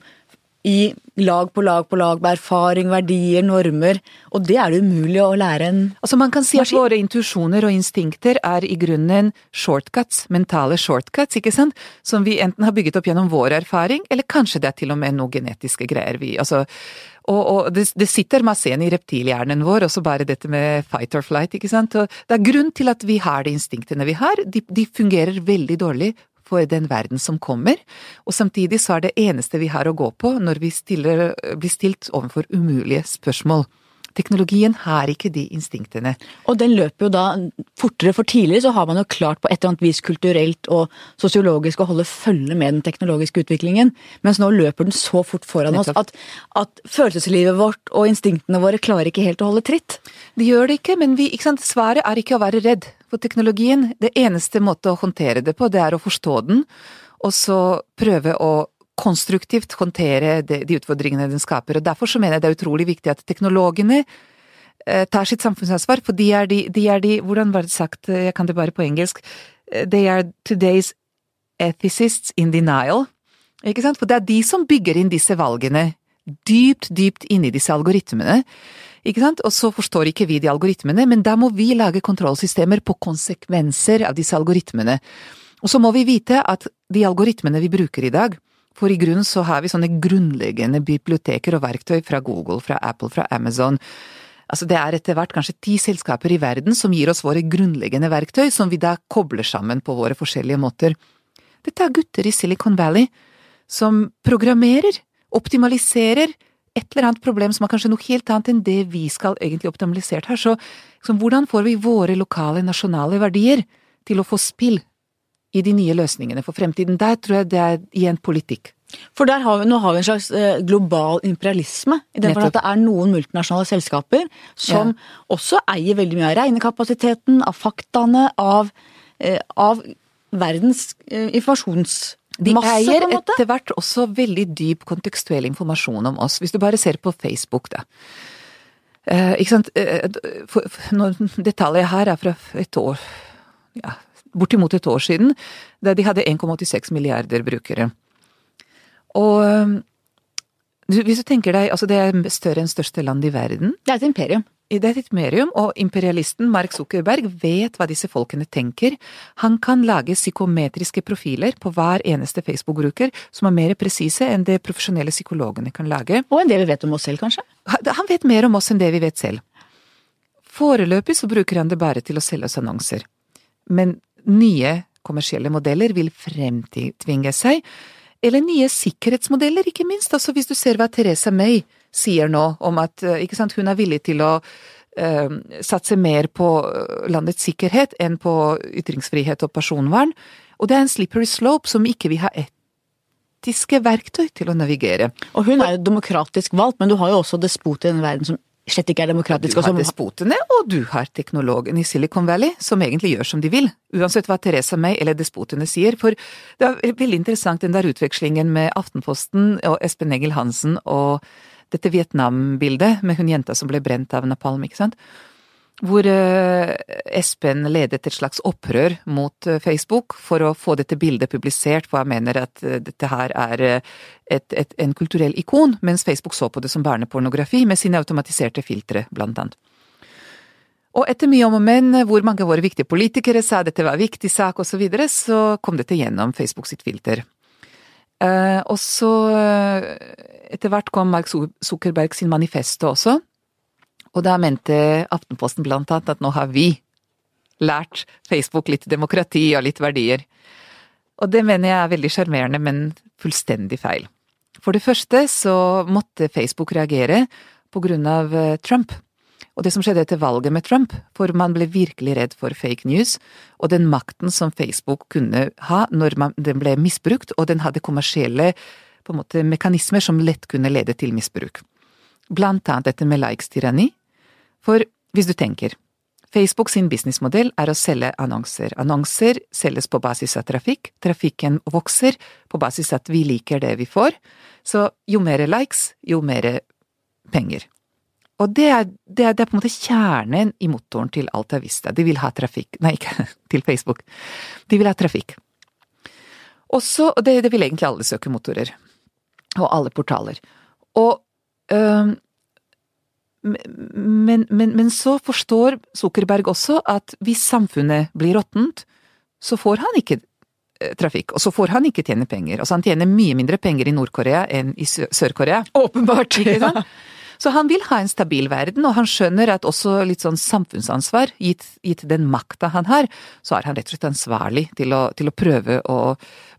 i lag på lag på lag med erfaring, verdier, normer. Og det er det umulig å lære en Altså Man kan si at våre intuisjoner og instinkter er i grunnen shortcuts, mentale shortcuts, ikke sant? Som vi enten har bygget opp gjennom vår erfaring, eller kanskje det er til og med noe genetiske greier vi altså, Og, og det, det sitter masse igjen i reptilhjernen vår, også bare dette med fight or flight, ikke sant? Og det er grunn til at vi har de instinktene vi har, de, de fungerer veldig dårlig for den verden som kommer, og samtidig så er det eneste vi har å gå på når vi stiller, blir stilt overfor umulige spørsmål. Teknologien har ikke de instinktene. Og den løper jo da fortere, for tidligere så har man jo klart på et eller annet vis kulturelt og sosiologisk å holde følge med den teknologiske utviklingen, mens nå løper den så fort foran oss at, at følelseslivet vårt og instinktene våre klarer ikke helt å holde tritt. De gjør det ikke, men vi, ikke sant? svaret er ikke å være redd for teknologien. Det eneste måte å håndtere det på, det er å forstå den, og så prøve å konstruktivt håndtere de, utfordringene den skaper. Og Derfor så mener jeg det er utrolig viktig at teknologene eh, tar sitt samfunnsansvar, for de er de, de er de Hvordan var det sagt, jeg kan det bare på engelsk, Eh, they are today's ethicists in denial. Ikke sant? For det er de som bygger inn disse valgene dypt, dypt inni disse algoritmene. Ikke sant? Og så forstår ikke vi de algoritmene, men da må vi lage kontrollsystemer på konsekvenser av disse algoritmene. Og så må vi vite at de algoritmene vi bruker i dag, for i grunnen så har vi sånne grunnleggende biblioteker og verktøy fra Google, fra Apple, fra Amazon. Altså det er etter hvert kanskje ti selskaper i verden som gir oss våre grunnleggende verktøy, som vi da kobler sammen på våre forskjellige måter. Dette er gutter i Silicon Valley som programmerer, optimaliserer et eller annet problem som er kanskje noe helt annet enn det vi skal egentlig optimalisert her. Så, så hvordan får vi våre lokale, nasjonale verdier til å få spill i de nye løsningene for fremtiden? Der tror jeg det er igjen politikk. For der har vi, nå har vi en slags eh, global imperialisme. I den forstand at det er noen multinasjonale selskaper som også eier veldig mye av regnekapasiteten, av faktaene, av, eh, av verdens informasjons... informasjonsmasse, De eier en måte. etter hvert også veldig dyp kontekstuell informasjon om oss, hvis du bare ser på Facebook, da. Eh, ikke sant, eh, for, for, når detaljet her er fra et år, ja, bortimot et år siden, da de hadde 1,86 milliarder brukere. Og eh, hvis du tenker deg, altså det er større enn største land i verden, Det er et imperium. det er et imperium, og imperialisten Mark Zuckerberg vet hva disse folkene tenker. Han kan lage psykometriske profiler på hver eneste Facebook-bruker som er mer presise enn det profesjonelle psykologene kan lage. Og enn det vi vet om oss selv, kanskje. Han vet mer om oss enn det vi vet selv. Foreløpig så bruker han det bare til å selge oss annonser. Men nye kommersielle modeller vil fremtvinge seg, eller nye sikkerhetsmodeller, ikke minst. Altså hvis du ser hva Theresa May sier nå om at eh, ikke sant, hun er villig til å uh, satse mer på eh, landets sikkerhet enn på ytringsfrihet og personvern. Og det er en slippery slope som ikke vi har etiske verktøy til å navigere. Og hun er jo demokratisk valgt, men du har jo også despoter i den verden som slett ikke er Du har despotene, og du har teknologen i Silicon Valley, som egentlig gjør som de vil, uansett hva Teresa May eller despotene sier. For det er veldig interessant den der utvekslingen med Aftenposten og Espen Egil Hansen og dette Vietnam-bildet med hun jenta som ble brent av napalm, ikke sant? Hvor eh, Espen ledet et slags opprør mot eh, Facebook for å få dette bildet publisert, for han mener at eh, dette her er et, et, en kulturell ikon, mens Facebook så på det som barnepornografi med sine automatiserte filtre, blant annet. Og etter mye om og men, hvor mange av våre viktige politikere sa dette var en viktig sak osv., så, videre, så kom dette gjennom Facebook sitt filter. Og så etter hvert kom Mark Zuckerberg sin manifesto også, og da mente Aftenposten blant annet at nå har vi lært Facebook litt demokrati og litt verdier. Og det mener jeg er veldig sjarmerende, men fullstendig feil. For det første så måtte Facebook reagere på grunn av eh, Trump. Og det som skjedde etter valget med Trump, for man ble virkelig redd for fake news, og den makten som Facebook kunne ha når man, den ble misbrukt, og den hadde kommersielle måte, mekanismer som lett kunne lede til misbruk. Blant annet dette med likes-tyranni. For hvis du tenker, Facebook sin businessmodell er å selge annonser. Annonser selges på basis av trafikk, trafikken vokser på basis av at vi liker det vi får, så jo mer likes, jo mer penger. Og det er, det, er, det er på en måte kjernen i motoren til Alta Vista. De vil ha trafikk Nei, ikke til Facebook. De vil ha trafikk. Også, og det, det vil egentlig alle søkemotorer. Og alle portaler. Og øhm, men, men, men så forstår Zuckerberg også at hvis samfunnet blir råttent, så får han ikke eh, trafikk, og så får han ikke tjene penger. Altså han tjener mye mindre penger i Nord-Korea enn i Sør-Korea. Åpenbart. Ikke sant? Så han vil ha en stabil verden, og han skjønner at også litt sånn samfunnsansvar, gitt, gitt den makta han har, så er han rett og slett ansvarlig til å, til å prøve å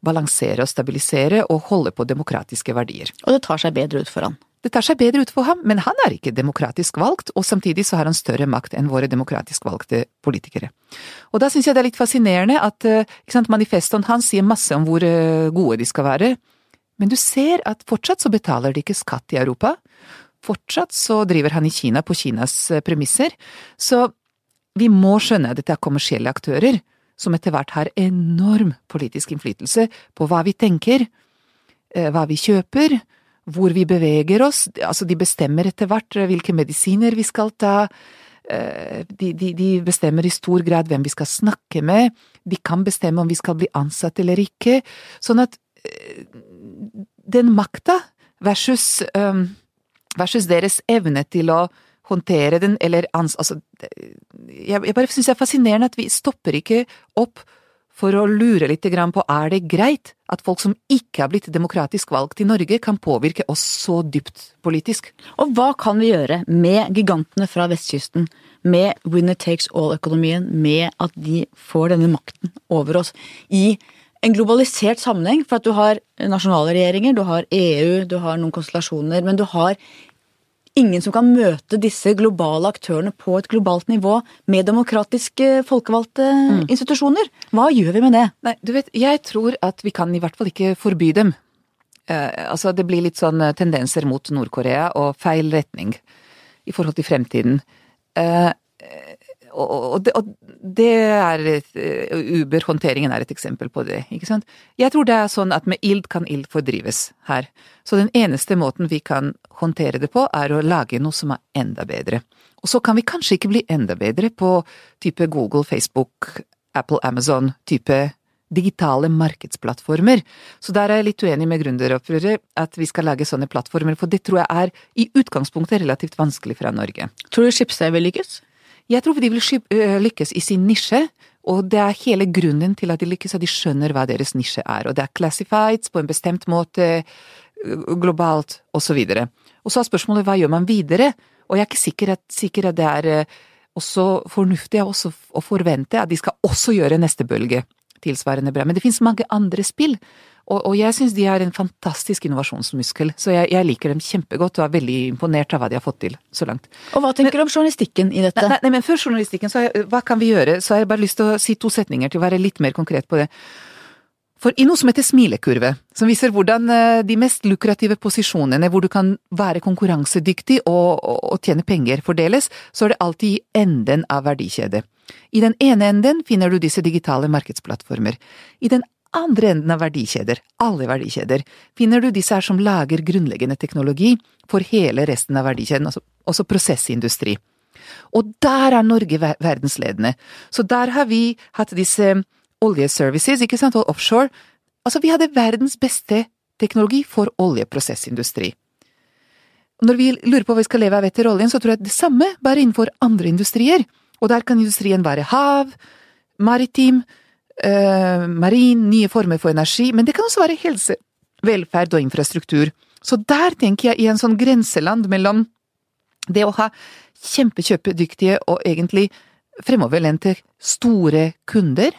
balansere og stabilisere og holde på demokratiske verdier. Og det tar seg bedre ut for han. Det tar seg bedre ut for ham, men han er ikke demokratisk valgt, og samtidig så har han større makt enn våre demokratisk valgte politikere. Og da syns jeg det er litt fascinerende at eh, sant, manifestoen hans sier masse om hvor eh, gode de skal være, men du ser at fortsatt så betaler de ikke skatt i Europa. Fortsatt så driver han i Kina på Kinas eh, premisser, så vi må skjønne at dette er kommersielle aktører som etter hvert har enorm politisk innflytelse på hva vi tenker, hva vi kjøper, hvor vi beveger oss, altså de bestemmer etter hvert hvilke medisiner vi skal ta, eh, de, de, de bestemmer i stor grad hvem vi skal snakke med, de kan bestemme om vi skal bli ansatt eller ikke, sånn at eh, den makta versus, eh, versus deres evne til å håndtere den, eller ans... Altså, jeg, jeg bare syns det er fascinerende at vi stopper ikke opp for å lure litt på er det greit at folk som ikke har blitt demokratisk valgt i Norge, kan påvirke oss så dypt politisk. Og hva kan vi gjøre med gigantene fra vestkysten, med winner takes all-økonomien, med at de får denne makten over oss i en globalisert sammenheng? For at du har nasjonale regjeringer, du har EU, du har noen konstellasjoner, men du har ingen som kan møte disse globale aktørene på et globalt nivå med demokratiske folkevalgte institusjoner. Hva gjør vi med det? Nei, du vet, jeg tror at vi kan i hvert fall ikke forby dem. Eh, altså, det blir litt sånn eh, tendenser mot Nord-Korea og feil retning i forhold til fremtiden. Eh, og, det, og det er eh, Uber-håndteringen er et eksempel på det, ikke sant. Jeg tror det er sånn at med ild kan ild fordrives her. Så den eneste måten vi kan håndtere det på, er å lage noe som er enda bedre. Og så kan vi kanskje ikke bli enda bedre på type Google, Facebook, Apple, Amazon, type digitale markedsplattformer. Så der er jeg litt uenig med gründeropprøret, at vi skal lage sånne plattformer, for det tror jeg er i utgangspunktet relativt vanskelig fra Norge. Tror du Schibsted vil lykkes? Jeg tror de vil lykkes i sin nisje, og det er hele grunnen til at de lykkes, at de skjønner hva deres nisje er, og det er classifieds på en bestemt måte, globalt, videre. Og så er spørsmålet hva gjør man videre, og jeg er ikke sikker at, sikker at det er også fornuftig også å forvente at de skal også gjøre neste bølge tilsvarende bra, men det finnes mange andre spill, og, og jeg syns de har en fantastisk innovasjonsmuskel, så jeg, jeg liker dem kjempegodt og er veldig imponert av hva de har fått til så langt. Og hva tenker du om journalistikken i dette? Nei, nei, men før journalistikken, så jeg, hva kan vi gjøre? Så har jeg bare lyst til å si to setninger til å være litt mer konkret på det. For i noe som heter smilekurve, som viser hvordan eh, de mest lukrative posisjonene hvor du kan være konkurransedyktig og, og, og tjene penger fordeles, så er det alltid i enden av verdikjedet. I den ene enden finner du disse digitale markedsplattformer. I den andre enden av verdikjeder, alle verdikjeder, finner du disse her som lager grunnleggende teknologi for hele resten av verdikjeden, altså også prosessindustri. Og der er Norge verdensledende. Så der har vi hatt disse oljeservices, ikke sant, og offshore. Altså, vi hadde verdens beste teknologi for oljeprosessindustri. Når vi lurer på hva vi skal leve av etter oljen, så tror jeg det samme, bare innenfor andre industrier. Og der kan industrien være hav, maritim, eh, marin, nye former for energi, men det kan også være helse, velferd og infrastruktur. Så der tenker jeg i en sånn grenseland mellom det å ha kjempekjøpedyktige og egentlig fremoverlente store kunder,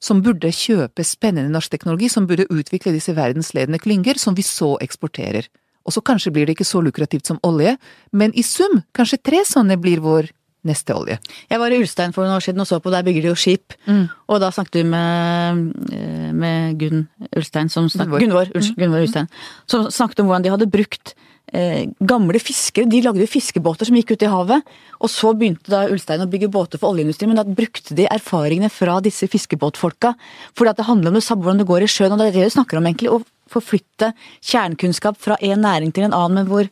som burde kjøpe spennende norsk teknologi, som burde utvikle disse verdensledende klynger, som vi så eksporterer. Og så kanskje blir det ikke så lukrativt som olje, men i sum, kanskje tre sånne blir vår neste olje. Jeg var i Ulstein for noen år siden og så på, der bygger de jo skip. Mm. Og da snakket vi med, eh, med Gunn Ulstein, som snakket, Gunvor. Gunvor, Gunvor Ulstein, som snakket om hvordan de hadde brukt eh, gamle fiskere. De lagde jo fiskebåter som gikk ut i havet. Og så begynte da Ulstein å bygge båter for oljeindustrien, men da brukte de erfaringene fra disse fiskebåtfolka. For det handler om det samme hvordan det går i sjøen, og det er det du snakker om egentlig. Å forflytte kjernekunnskap fra en næring til en annen, men hvor,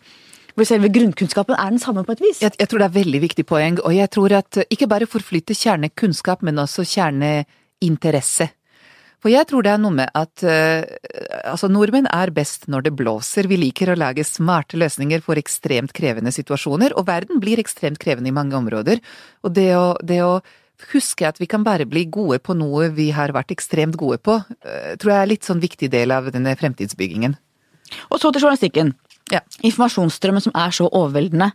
hvor selve grunnkunnskapen er den samme på et vis. Jeg, jeg tror det er et veldig viktig poeng, og jeg tror at ikke bare forflytte kjernekunnskap, men også kjerneinteresse. For jeg tror det er noe med at uh, altså nordmenn er best når det blåser. Vi liker å lage smarte løsninger for ekstremt krevende situasjoner, og verden blir ekstremt krevende i mange områder. Og det å, det å huske at vi kan bare bli gode på noe vi har vært ekstremt gode på, uh, tror jeg er litt sånn viktig del av denne fremtidsbyggingen. Og så til journalistikken. Ja. Informasjonsstrømmen som er så overveldende.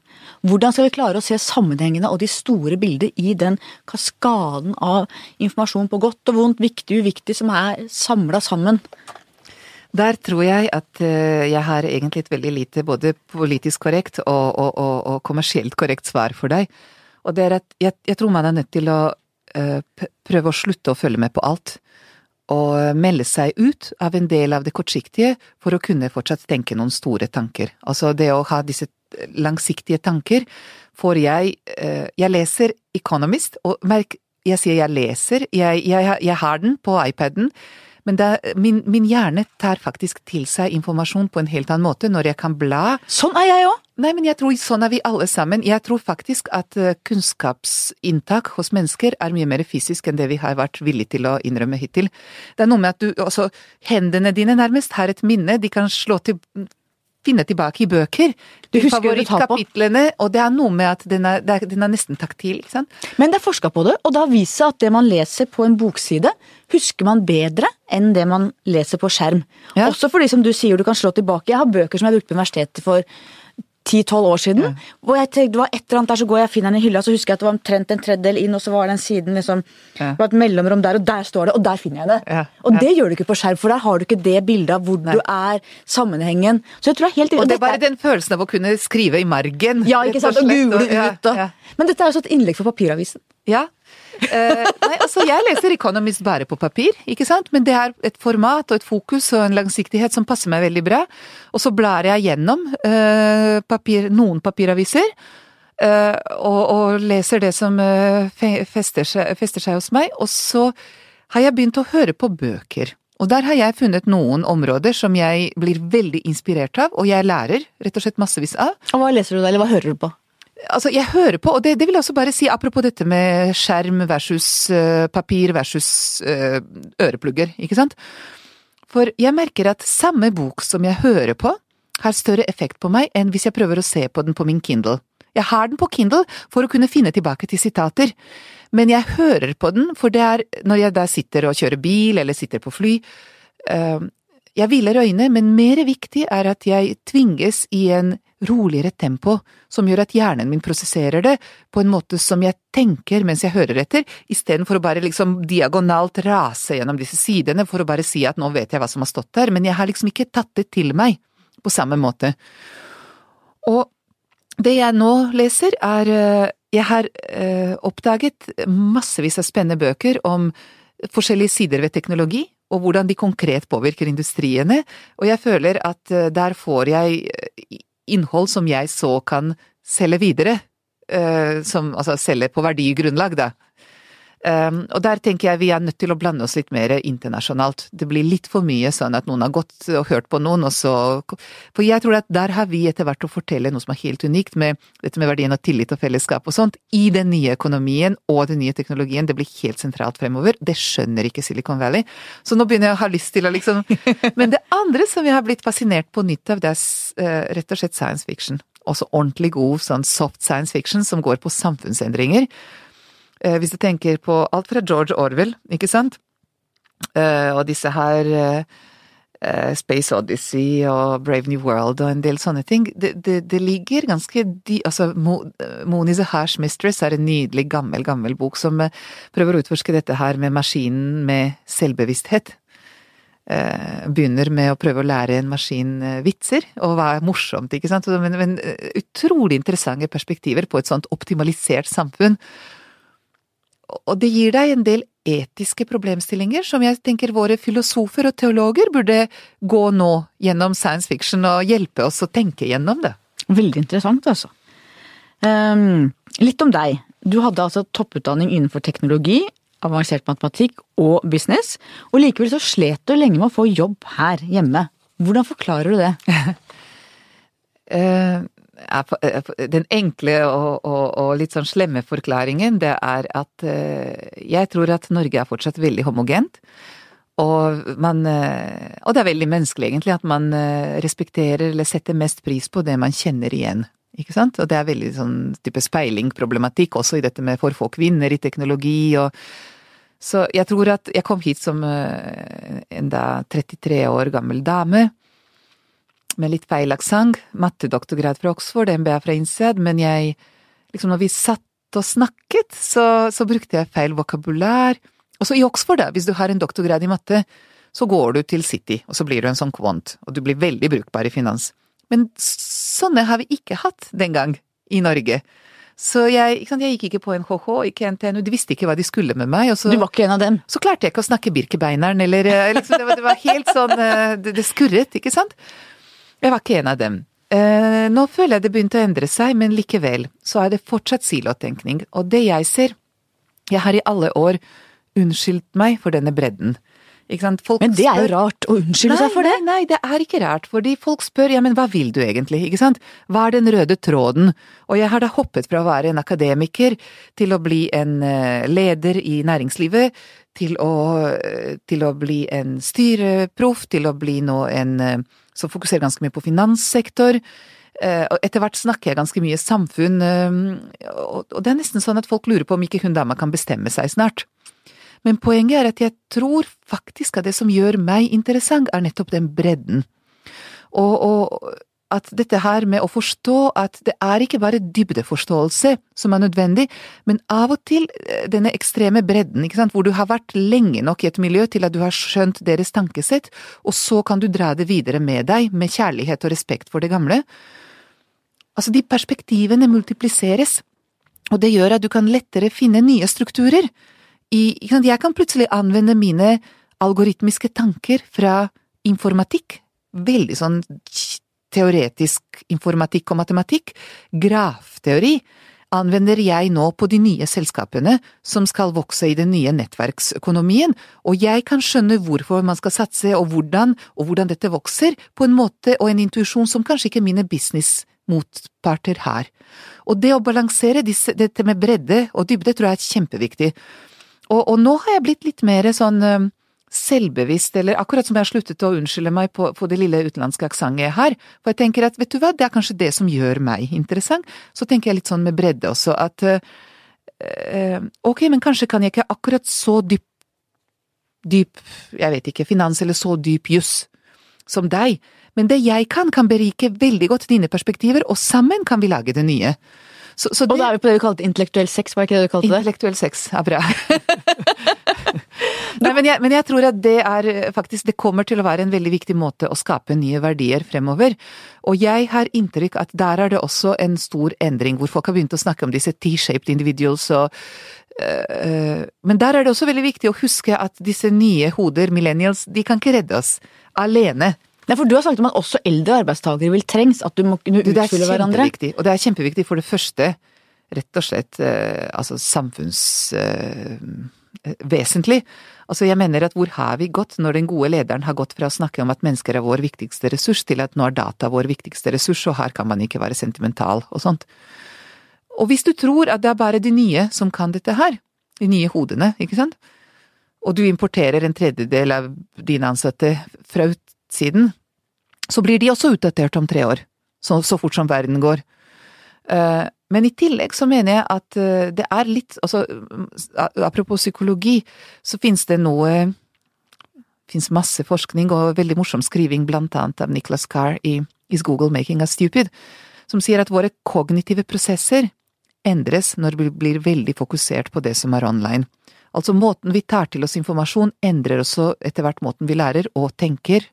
Hvordan skal vi klare å se sammenhengene og de store bilder i den kaskaden av informasjon på godt og vondt, viktig og uviktig, som er samla sammen? Der tror jeg at eh, jeg har egentlig et veldig lite både politisk korrekt og, og, og, og kommersielt korrekt svar for deg. Og det er at jeg, jeg tror man er nødt til å eh, prøve å slutte å følge med på alt. Og melde seg ut av en del av det kortsiktige for å kunne fortsatt tenke noen store tanker. Altså det å ha disse langsiktige tanker får jeg eh, Jeg leser Economist, og merk, jeg sier jeg leser, jeg, jeg, jeg har den på iPaden, men det, min, min hjerne tar faktisk til seg informasjon på en helt annen måte når jeg kan bla. Sånn er jeg òg! Nei, men jeg tror sånn er vi alle sammen. Jeg tror faktisk at eh, kunnskapsinntak hos mennesker er mye mer fysisk enn det vi har vært villige til å innrømme hittil. Det er noe med at du, altså, hendene dine nærmest har et minne, de kan slå til finne tilbake i bøker. Du husker. Favorittkapitlene, og det er noe med at den er, er, den er nesten taktil, ikke sant. Men det er forska på det, og det har vist seg at det man leser på en bokside, husker man bedre enn det man leser på skjerm. Ja. Også fordi, som du sier, du kan slå tilbake. Jeg har bøker som jeg brukte på universitetet for 10-12 år siden. Hvor jeg tenkte, det var et eller annet der, så går jeg og finner den i hylla, så husker jeg at det var omtrent en tredjedel inn, og så var den siden liksom Ja. Det var et mellomrom der, og der står det, og der finner jeg det. Ja, Og ja. det gjør du ikke på skjerm, for der har du ikke det bildet av hvor Nei. du er, sammenhengen. Så jeg tror det er helt Og det er bare den følelsen av å kunne skrive i margen. Ja, ikke sant, og slett, google ut og. Men dette er jo også et innlegg for papiravisen. Ja. Eh, nei, altså jeg leser Economist bare på papir, ikke sant, men det er et format og et fokus og en langsiktighet som passer meg veldig bra. Og så blar jeg gjennom eh, papir, noen papiraviser. Uh, og, og leser det som fe- fester, seg, fester seg hos meg. Og så har jeg begynt å høre på bøker. Og der har jeg funnet noen områder som jeg blir veldig inspirert av, og jeg lærer rett og slett massevis av. Og hva leser du da, eller hva hører du på? Altså, jeg hører på, og det, det vil jeg også bare si apropos dette med skjerm versus uh, papir versus uh, øreplugger, ikke sant? For jeg merker at samme bok som jeg hører på, har større effekt på meg enn hvis jeg prøver å se på den på min Kindle. Jeg har den på Kindle for å kunne finne tilbake til sitater, men jeg hører på den, for det er når jeg da sitter og kjører bil eller sitter på fly. Uh, jeg hviler øyne, men mer viktig er at jeg tvinges i en roligere tempo, som gjør at hjernen min prosesserer det på en måte som jeg tenker mens jeg hører etter, istedenfor å bare liksom diagonalt rase gjennom disse sidene for å bare si at nå vet jeg hva som har stått der, men jeg har liksom ikke tatt det til meg på samme måte. Og det jeg nå leser er eh, Jeg har eh, oppdaget massevis av spennende bøker om forskjellige sider ved teknologi, og hvordan de konkret påvirker industriene, og jeg føler at eh, der får jeg innhold som jeg så kan selge videre, eh, som, altså selge på verdigrunnlag, da. Um, og der tenker jeg vi er nødt til å blande oss litt mer internasjonalt. Det blir litt for mye sånn at noen har gått og hørt på noen, og så For jeg tror at der har vi etter hvert å fortelle noe som er helt unikt med dette med verdien av tillit og fellesskap og sånt, i den nye økonomien og den nye teknologien. Det blir helt sentralt fremover. Det skjønner ikke Silicon Valley. Så nå begynner jeg å ha lyst til å liksom Men det andre som jeg har blitt fascinert på nytt av, det er eh, rett og slett science fiction. Også ordentlig god sånn soft science fiction som går på samfunnsendringer. Eh, Hvis du tenker på alt fra George Orwell, ikke sant, Eh, og disse her eh, Space Odyssey og Brave New World og en del sånne ting, det, det, det ligger ganske dy... Altså, Mo, Moni the Harsh Mistress er en nydelig, gammel, gammel bok som prøver å utforske dette her med maskinen med selvbevissthet. Begynner med å prøve å lære en maskin vitser, og hva er morsomt, ikke sant, men, men utrolig interessante perspektiver på et sånt optimalisert samfunn. Og det gir deg en del etiske problemstillinger som jeg tenker våre filosofer og teologer burde gå nå gjennom science fiction og hjelpe oss å tenke gjennom det. Veldig interessant, altså. Um, litt om deg. Du hadde altså topputdanning innenfor teknologi, avansert matematikk og business, og likevel så slet du lenge med å få jobb her hjemme. Hvordan forklarer du det? På- Den enkle og, og, og litt sånn slemme forklaringen, det er at eh, jeg tror at Norge er fortsatt veldig homogent. Og man eh, Og det er veldig menneskelig, egentlig, at man eh, respekterer eller setter mest pris på det man kjenner igjen. Ikke sant? Og det er veldig sånn type speilingproblematikk også i dette med for få kvinner i teknologi og Så jeg tror at jeg kom hit som eh, en da 33 år gammel dame med litt feil aksent, mattedoktorgrad fra Oxford, MBA fra INSEAD, men jeg liksom når vi satt og snakket, så, så brukte jeg feil vokabulær. Også i Oxford, da, hvis du har en doktorgrad i matte, så går du til City, og så blir du en sånn quant, og du blir veldig brukbar i finans. Men sånne har vi ikke hatt den gang i Norge. Så jeg, sant, jeg gikk ikke på NHH, ikke NTNU, de visste ikke hva de skulle med meg. Så, Du var ikke en av dem. så klarte jeg ikke å snakke Birkebeineren, eller eh, liksom, det, var, det var helt sånn eh, det, det skurret, ikke sant? Jeg var ikke en av dem. Eh, nå føler jeg det begynte å endre seg, men likevel så er det fortsatt silotenkning. Og det jeg ser Jeg har i alle år unnskyldt meg for denne bredden. Men det er jo rart å unnskylde seg for det. Nei, nei, det er ikke rart, fordi folk spør ja, men hva vil du egentlig, ikke sant? Hva er den røde tråden? Og jeg har da hoppet fra å være en akademiker til å bli en eh, leder i næringslivet, til å, til å bli en styreproff, til å bli nå en som fokuserer ganske mye på finanssektor. Eh, Og etter hvert snakker jeg ganske mye samfunn, eh, og det er nesten sånn at folk lurer på om ikke hun dama kan bestemme seg snart. Men poenget er at jeg tror faktisk at det som gjør meg interessant, er nettopp den bredden. Og, og at dette her med å forstå at det er ikke bare dybdeforståelse som er nødvendig, men av og til eh, denne ekstreme bredden, ikke sant, hvor du har vært lenge nok i et miljø til at du har skjønt deres tankesett, og så kan du dra det videre med deg, med kjærlighet og respekt for det gamle. Altså, de perspektivene multipliseres, og det gjør at du kan lettere finne nye strukturer i, sant, jeg kan plutselig anvende mine algoritmiske tanker fra informatikk, veldig sånn teoretisk informatikk og matematikk, grafteori, anvender jeg nå på de nye selskapene som skal vokse i den nye nettverksøkonomien, og jeg kan skjønne hvorfor man skal satse og hvordan, og hvordan dette vokser, på en måte og en intuisjon som kanskje ikke mine businessmotparter har. Og det å balansere disse, dette med bredde og dybde tror jeg er kjempeviktig. Og, og nå har jeg blitt litt mer sånn selvbevisst, eller akkurat som jeg har sluttet å unnskylde meg på, på det lille utenlandske aksentet jeg har, for jeg tenker at vet du hva, det er kanskje det som gjør meg interessant, så tenker jeg litt sånn med bredde også, at øh, ok, men kanskje kan jeg ikke akkurat så dyp, dyp, jeg vet ikke, finans eller så dyp juss som deg, men det jeg kan, kan berike veldig godt dine perspektiver, og sammen kan vi lage det nye. Så, så Og da er vi på det du kalte intellektuell sex, var det ikke det du kalte det? Intellektuell sex ja bra. Nei, men jeg, men jeg tror at det er eh, faktisk Det kommer til å være en veldig viktig måte å skape nye verdier fremover. Og jeg har inntrykk at der er det også en stor endring, hvor folk har begynt å snakke om disse T-shaped individuals og øh, Men der er det også veldig viktig å huske at disse nye hoder, millennials, de kan ikke redde oss alene. Nei, for du har sagt om at også eldre arbeidstakere vil trengs, at du må kunne Du, det er utfylle hverandre. kjempeviktig, og det er kjempeviktig for det første, rett og slett, eh, altså samfunnsvesentlig. Altså jeg mener at hvor har vi gått når den gode lederen har gått fra å snakke om at mennesker er vår viktigste ressurs, til at nå er data vår viktigste ressurs, og her kan man ikke være sentimental og sånt. Og hvis du tror at det er bare de nye som kan dette her, de nye hodene, ikke sant, og du importerer en tredjedel av dine ansatte fra utsiden, så blir de også utdatert om tre år, så, så fort som verden går. Eh, men i tillegg så mener jeg at eh, det er litt, altså apropos psykologi, så finnes det noe finnes masse forskning og veldig morsom skriving blant annet av Nicholas Carr i Is Google Making Us Stupid, som sier at våre kognitive prosesser endres når vi blir veldig fokusert på det som er online. Altså måten vi tar til oss informasjon endrer også etter hvert måten vi lærer og tenker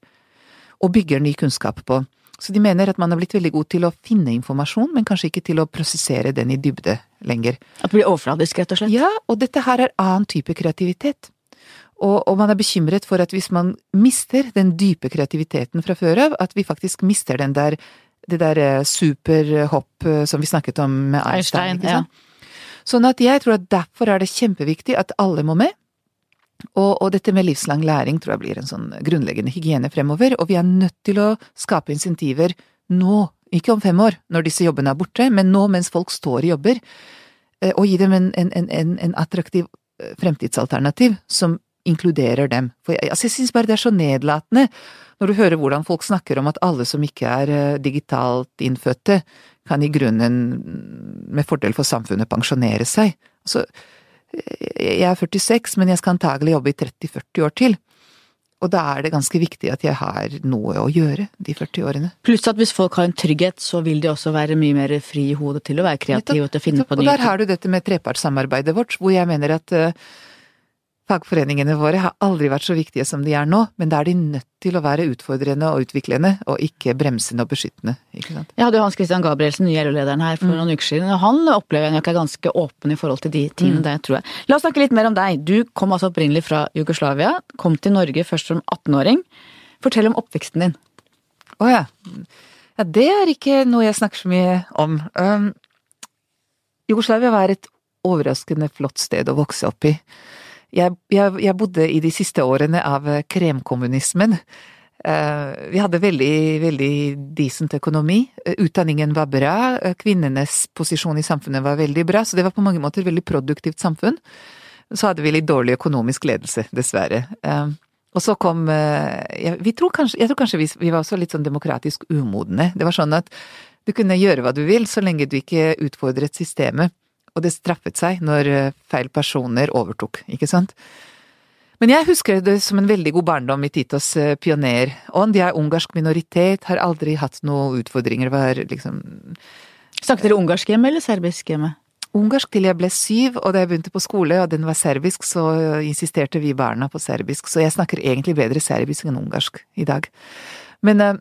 og bygger ny kunnskap på. Så de mener at man har blitt veldig god til å finne informasjon, men kanskje ikke til å prosessere den i dybde lenger. At det blir overfladisk, rett og slett. Ja, og dette her er annen type kreativitet. Og, og man er bekymret for at hvis man mister den dype kreativiteten fra før av, at vi faktisk mister den der, det der eh, superhopp eh, som vi snakket om med Einstein. Einstein, sant? Sånn at jeg tror at derfor er det kjempeviktig at alle må med. Og, og dette med livslang læring tror jeg blir en sånn grunnleggende hygiene fremover, og vi er nødt til å skape insentiver nå, ikke om fem år, når disse jobbene er borte, men nå mens folk står i jobber, eh, og gi dem en, en, en, en attraktiv eh, fremtidsalternativ som inkluderer dem. For jeg, altså jeg synes bare det er så nedlatende når du hører hvordan folk snakker om at alle som ikke er eh, digitalt innfødte, kan i grunnen med fordel for samfunnet pensjonere seg. Altså, jeg er 46, men jeg skal antagelig jobbe i 30-40 år til. Og da er det ganske viktig at jeg har noe å gjøre de 40 årene. Pluss at hvis folk har en trygghet, så vil de også være mye mer fri i hodet til å være kreative og til å finne på Og der har du dette med trepartssamarbeidet vårt, hvor jeg mener at uh, fagforeningene våre har aldri vært så viktige som de er nå, men da er de nødt til å være utfordrende og utviklende, og ikke bremsende og beskyttende. ikke sant? Jeg hadde jo Hans Christian Gabrielsen, nye LO-lederen her, for noen uker siden, og han opplever jeg nok er ganske åpen i forhold til de tingene der, tror jeg. La oss snakke litt mer om deg. Du kom altså opprinnelig fra Jugoslavia, kom til Norge først som 18-åring. Fortell om oppveksten din. Å ja. ja. Det er ikke noe jeg snakker så mye om. Um, Jugoslavia var et overraskende flott sted å vokse opp i. Jeg, jeg, jeg bodde i de siste årene av kremkommunismen. Uh, vi hadde veldig, veldig decent økonomi. Utdanningen var bra. Kvinnenes posisjon i samfunnet var veldig bra, så det var på mange måter et veldig produktivt samfunn. Så hadde vi litt dårlig økonomisk ledelse, dessverre. Og så kom jeg, vi tror kanskje, jeg tror kanskje vi, vi var også litt sånn demokratisk umodne. Det var sånn at du kunne gjøre hva du vil, så lenge du ikke utfordret systemet. Og det straffet seg når feil personer overtok, ikke sant? Men jeg husker det som en veldig god barndom i Titos pionerånd. Jeg er ungarsk minoritet, har aldri hatt noen utfordringer, var liksom Snakket dere ungarsk hjemme eller serbisk hjemme? Ungarsk til jeg ble syv, og da jeg begynte på skole og den var serbisk, så insisterte vi barna på serbisk, så jeg snakker egentlig bedre serbisk enn ungarsk i dag. Men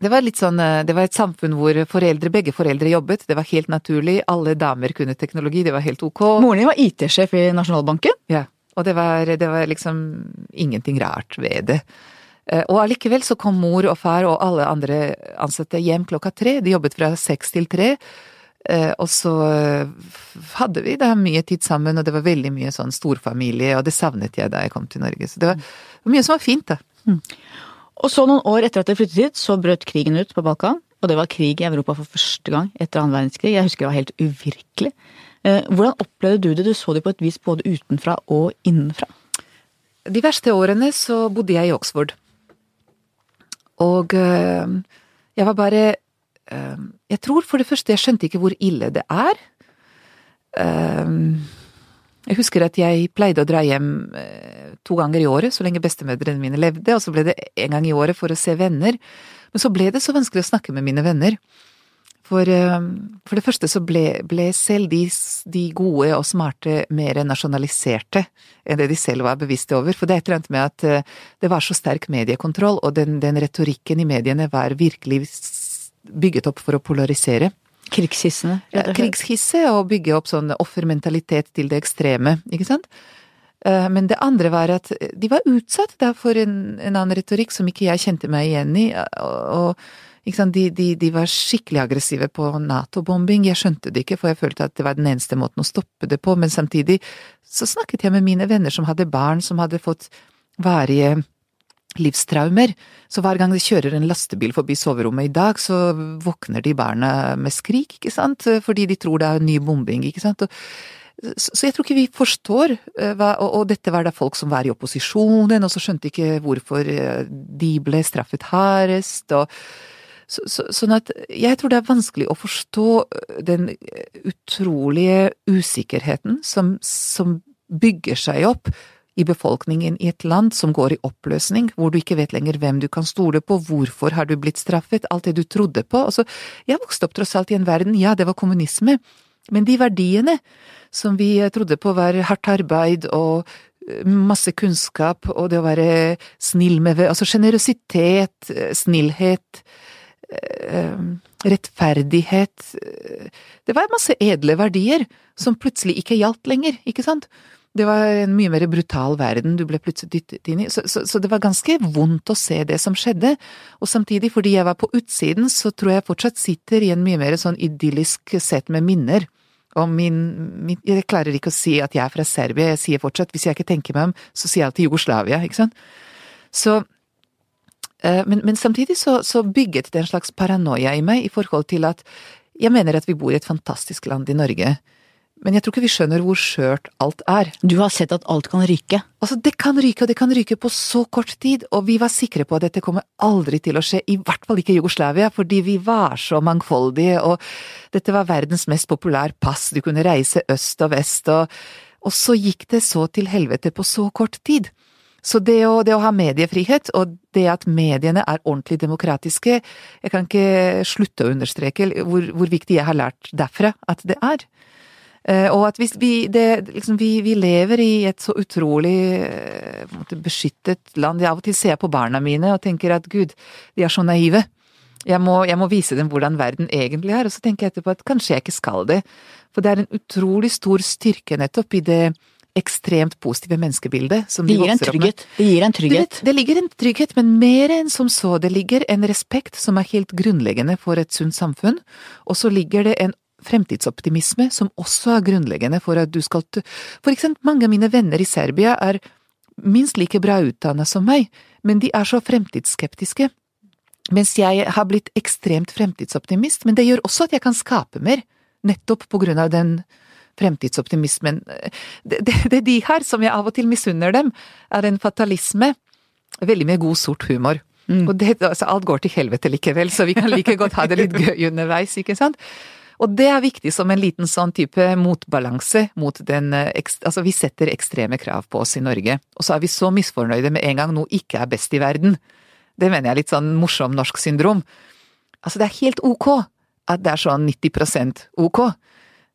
det var litt sånn, det var et samfunn hvor foreldre, begge foreldre jobbet, det var helt naturlig, alle damer kunne teknologi, det var helt ok. Moren din var IT-sjef i Nasjonalbanken? Ja, og det var, det var liksom ingenting rart ved det. Og allikevel så kom mor og far og alle andre ansatte hjem klokka tre, de jobbet fra seks til tre. Og så hadde vi da mye tid sammen, og det var veldig mye sånn storfamilie, og det savnet jeg da jeg kom til Norge. Så det var, det var mye som var fint, da. Mm. Og så noen år etter at dere flyttet hit, så brøt krigen ut på Balkan. Og det var krig i Europa for første gang etter annen verdenskrig. Jeg husker det var helt uvirkelig. Hvordan opplevde du det? Du så det på et vis både utenfra og innenfra. De verste årene så bodde jeg i Oxford. Og jeg var bare Jeg tror for det første jeg skjønte ikke hvor ille det er. Jeg husker at jeg pleide å dra hjem to ganger i året så lenge bestemødrene mine levde, og så ble det en gang i året for å se venner. Men så ble det så vanskelig å snakke med mine venner. For, for det første så ble, ble selv de, de, gode og smarte mer nasjonaliserte enn det de selv var bevisste over. For det er et eller annet med at det var så sterk mediekontroll, og den, den retorikken i mediene var virkelig bygget opp for å polarisere. Krigshissene? Ja, krigshisse og bygge opp sånn offermentalitet til det ekstreme, ikke sant. Men det andre var at de var utsatt da for en, en annen retorikk som ikke jeg kjente meg igjen i. og de, de, de, var skikkelig aggressive på Nato-bombing. Jeg skjønte det ikke, for jeg følte at det var den eneste måten å stoppe det på. Men samtidig så snakket jeg med mine venner som hadde barn som hadde fått varige livstraumer. Så hver gang de kjører en lastebil forbi soverommet i dag, så våkner de barna med skrik, ikke sant, fordi de tror det er ny bombing, ikke sant. Og, så jeg tror ikke vi forstår og, og, dette var da folk som var i opposisjonen, og så skjønte ikke hvorfor de ble straffet hardest, og så, så, sånn at jeg tror det er vanskelig å forstå den utrolige usikkerheten som, som bygger seg opp i befolkningen i et land som går i oppløsning, hvor du ikke vet lenger hvem du kan stole på, hvorfor har du blitt straffet, alt det du trodde på. Altså, jeg vokste opp tross alt i en verden, ja, det var kommunisme, men de verdiene som vi trodde på var hardt arbeid og masse kunnskap og det å være snill med Altså sjenerøsitet, snillhet, rettferdighet Det var masse edle verdier som plutselig ikke gjaldt lenger, ikke sant? Det var en mye mer brutal verden du ble plutselig dyttet inn i, så, så, så, det var ganske vondt å se det som skjedde. Og samtidig, fordi jeg var på utsiden, så tror jeg fortsatt sitter i en mye mer sånn idyllisk sett med minner. Og min, min, Jeg klarer ikke å si at jeg er fra Serbia, jeg sier fortsatt, hvis jeg ikke tenker meg om, så sier jeg alltid Jugoslavia, ikke sant. Så men, men, samtidig så, så, bygget det en slags paranoia i meg i forhold til at jeg mener at vi bor i et fantastisk land i Norge, Men jeg tror ikke vi skjønner hvor skjørt alt er. Du har sett at alt kan ryke. Altså, det kan ryke, og det kan ryke på så kort tid, og vi var sikre på at dette kommer aldri til å skje, i hvert fall ikke i Jugoslavia, fordi vi var så mangfoldige, og dette var verdens mest populære pass, du kunne reise øst og vest, og, og så gikk det så til helvete på så kort tid. Så det å, det å, ha mediefrihet, og det at mediene er ordentlig demokratiske, jeg kan ikke slutte å understreke hvor, hvor viktig jeg har lært derfra at det er. Uh, og at hvis vi, det, liksom, vi, vi, lever i et så utrolig uh, måte, beskyttet land. Jeg av og til ser på barna mine og tenker at gud, de er så naive. Jeg må, jeg må, vise dem hvordan verden egentlig er, og så tenker jeg etterpå at kanskje jeg ikke skal det. For det er en utrolig stor styrke nettopp i det ekstremt positive menneskebildet som de vokser opp med. Det gir en trygghet. Vet, det ligger en trygghet, men mer enn som så. Det ligger en respekt som er helt grunnleggende for et sunt samfunn, og så ligger det en fremtidsoptimisme som også er grunnleggende for at du skal For eksempel, mange av mine venner i Serbia er minst like bra utdannet som meg, men de er så fremtidsskeptiske. Mens jeg har blitt ekstremt fremtidsoptimist, men det gjør også at jeg kan skape mer, nettopp på grunn av den fremtidsoptimismen. Det, det, det de har, som jeg av og til misunner dem, er en fatalisme, veldig med god sort humor. Mm. Og det, altså, alt går til helvete likevel, så vi kan like godt ha det litt gøy underveis, ikke sant? Og det er viktig som en liten sånn type motbalanse mot den eh, Altså, vi setter ekstreme krav på oss i Norge, og så er vi så misfornøyde med en gang noe ikke er best i verden. Det mener jeg er litt sånn morsom norsk syndrom. Altså, det er helt ok at det er sånn 90% ok.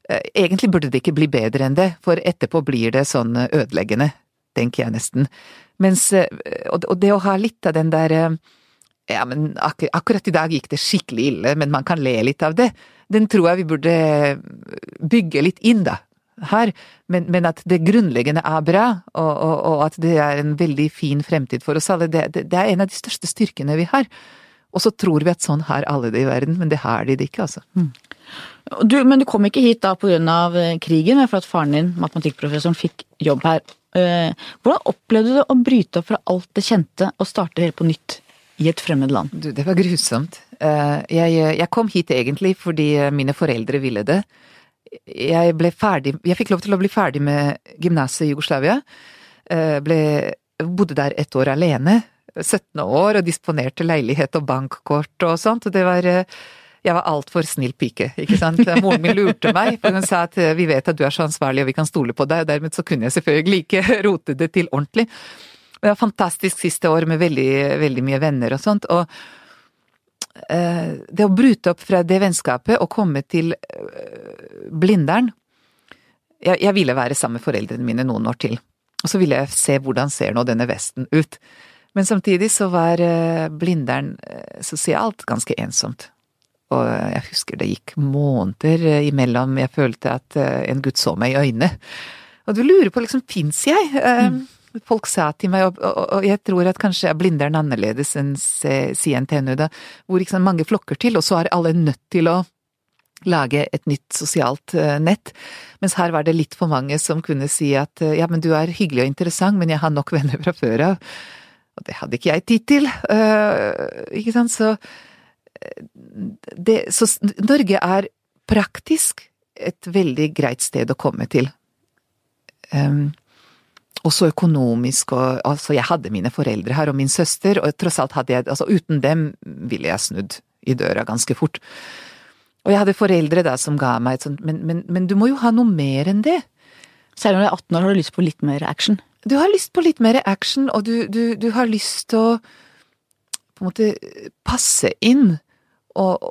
Eh, egentlig burde det ikke bli bedre enn det, for etterpå blir det sånn ødeleggende, tenker jeg nesten. Mens, eh, og det å ha litt av den der ja, men ak akkurat i dag gikk det skikkelig ille, men man kan le litt av det den tror jeg vi burde bygge litt inn, da, her. Men, men at det grunnleggende er bra, og, og, og, at det er en veldig fin fremtid for oss alle, det, det, det er en av de største styrkene vi har. Og så tror vi at sånn har alle det i verden, men det har de det ikke, altså. Mm. Du, men du kom ikke hit da av eh, krigen, men for at faren din, matematikkprofessoren, fikk jobb her. Eh, hvordan opplevde du å bryte opp fra alt det kjente og starte helt på nytt i et fremmed land? Du, det var grusomt. Eh, jeg, jeg, kom hit egentlig fordi mine foreldre ville det. Jeg ble ferdig Jeg fikk lov til å bli ferdig med gymnaset i Jugoslavia. Eh, ble, bodde der et år alene. 17 år og disponerte leilighet og bankkort og sånt. Og det var eh, jeg var altfor snill pike, ikke sant. Moren min lurte meg, for hun sa at vi vet at du er så ansvarlig og vi kan stole på deg, og dermed så kunne jeg selvfølgelig ikke rote det til ordentlig. Det var fantastisk siste år med veldig, veldig mye venner og sånt. og Eh, det å bryte opp fra det vennskapet og komme til eh, Blindern jeg, jeg, ville være sammen med foreldrene mine noen år til. Og så ville jeg se hvordan ser nå denne Vesten ut. Men samtidig så var eh, Blindern sosialt ganske ensomt. Og jeg husker det gikk måneder imellom jeg følte at en gutt så meg i øynene. Og du lurer på liksom, fins jeg? Mm folk sa til meg, og, og, og jeg tror at kanskje er Blindern annerledes enn CNTNU, da, hvor liksom mange flokker til, og så er alle nødt til å lage et nytt sosialt uh, nett. Mens her var det litt for mange som kunne si at uh, ja, men du er hyggelig og interessant, men jeg har nok venner fra før av. Og det hadde ikke jeg tid til, uh, ikke sant, så det, Så Norge er praktisk et veldig greit sted å komme til. Um, også økonomisk og altså jeg hadde mine foreldre her og min søster, og tross alt hadde jeg altså uten dem ville jeg snudd i døra ganske fort. Og jeg hadde foreldre da som ga meg et sånt men, men, men du må jo ha noe mer enn det. Selv om du er 18 år har du lyst på litt mer action? Du har lyst på litt mer action, og du, du, du har lyst til å på en måte passe inn. Og,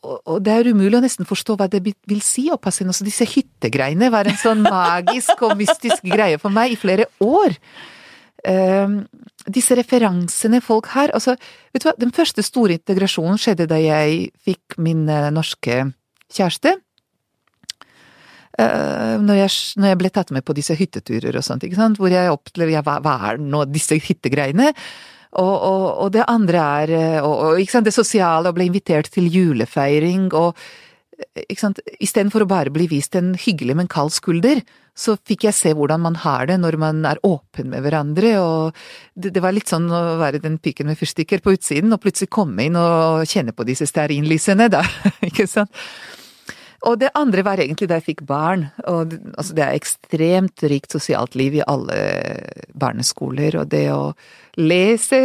og det er umulig å nesten forstå hva det vil si å passe inn. Også disse hyttegreiene var en sånn magisk og mystisk greie for meg i flere år. Um, disse referansene folk har altså, vet du hva, Den første store integrasjonen skjedde da jeg fikk min uh, norske kjæreste. Uh, når, jeg, når, jeg, ble tatt med på disse hytteturer og sånt, ikke sant, hvor jeg opplevde ja, hva, hva er nå disse hyttegreiene? Og, og, og, det andre er eh, og, sant, det sosiale, å bli invitert til julefeiring og eh, ikke sant, Istedenfor å bare bli vist en hyggelig, men kald skulder, så fikk jeg se hvordan man har det når man er åpen med hverandre, og det, det var litt sånn å være den piken med fyrstikker på utsiden, og plutselig komme inn og kjenne på disse stearinlysene, da, ikke sant. Og det andre var egentlig da jeg fikk barn. Og altså det er ekstremt rikt sosialt liv i alle barneskoler. Og det å lese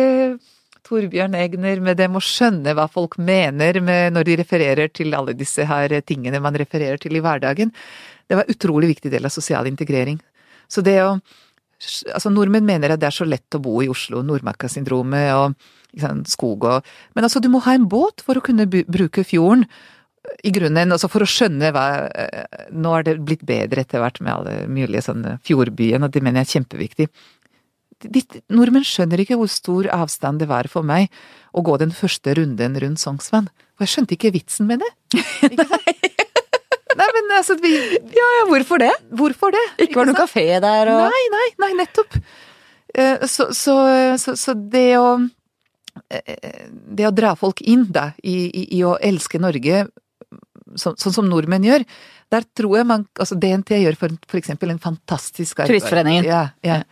Torbjørn Egner med dem og skjønne hva folk mener når de refererer til alle disse her tingene man refererer til i hverdagen, det var en utrolig viktig del av sosial integrering. Så det å Altså, nordmenn mener at det er så lett å bo i Oslo, Nordmarka-syndromet og sant, skog og Men altså, du må ha en båt for å kunne bruke fjorden i grunnen, altså for å skjønne hva eh, Nå er det blitt bedre etter hvert med alle mulige sånne fjordbyen, og det mener jeg er kjempeviktig. De, nordmenn skjønner ikke hvor stor avstand det var for meg å gå den første runden rundt Sognsvann. For jeg skjønte ikke vitsen med det. Ikke sant? Nei, men altså vi, Ja, ja, hvorfor det? Hvorfor det? Ikke var det noen kafé der og Nei, nei, nei, nettopp. Eh, Så, så, så, så det å eh, Det å dra folk inn da, i, i, i å elske Norge, så- sånn som nordmenn gjør, der tror jeg man Altså DNT gjør for, f.eks. en fantastisk arbeid. Turistforeningen. Ja, ja.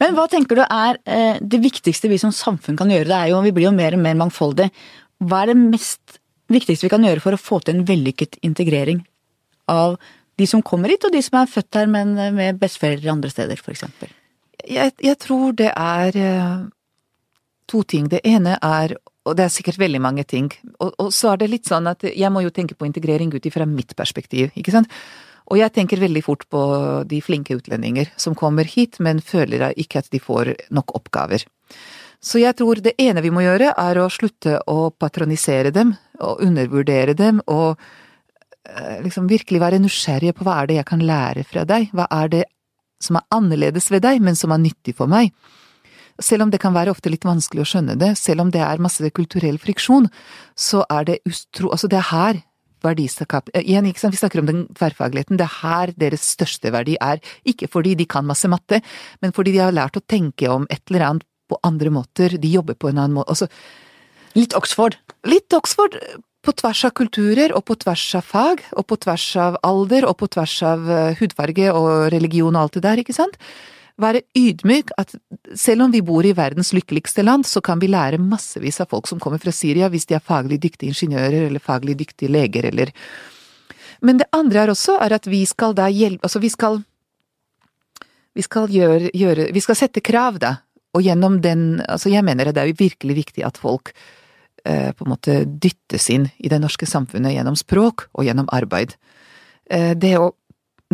Men hva tenker du er eh, det viktigste vi som samfunn kan gjøre? Det er jo, Vi blir jo mer og mer mangfoldige. Hva er det mest viktigste vi kan gjøre for å få til en vellykket integrering av de som kommer hit, og de som er født her, men eh, med besteforeldre andre steder, f.eks.? Jeg, jeg tror det er eh, to ting. Det ene er og det er sikkert veldig mange ting. Og, og så er det litt sånn at jeg må jo tenke på integrering ut ifra mitt perspektiv, ikke sant. Og jeg tenker veldig fort på de flinke utlendinger som kommer hit, men føler ikke at de får nok oppgaver. Så jeg tror det ene vi må gjøre, er å slutte å patronisere dem, og undervurdere dem, og eh, liksom virkelig være nysgjerrige på hva er det jeg kan lære fra deg, hva er det som er annerledes ved deg, men som er nyttig for meg. Selv om det kan være ofte litt vanskelig å skjønne det, selv om det er masse kulturell friksjon, så er det ustro… Altså, det er her verdiskap… eh, Igjen, ikke sant, vi snakker om den tverrfagligheten, det er her deres største verdi er. Ikke fordi de kan masse matte, men fordi de har lært å tenke om et eller annet på andre måter, de jobber på en annen måte. Altså, Litt Oxford. litt Oxford på tvers av kulturer og på tvers av fag og på tvers av alder og på tvers av eh, hudfarge og religion og alt det der, ikke sant? Være ydmyk at selv om vi bor i verdens lykkeligste land, så kan vi lære massevis av folk som kommer fra Syria hvis de er faglig dyktige ingeniører eller faglig dyktige leger eller Men det andre er også er at vi skal da hjelpe Altså vi skal vi skal gjøre, gjøre Vi skal sette krav, da. Og gjennom den Altså jeg mener det er virkelig viktig at folk eh, på en måte dyttes inn i det norske samfunnet gjennom språk og gjennom arbeid. Eh, det, å,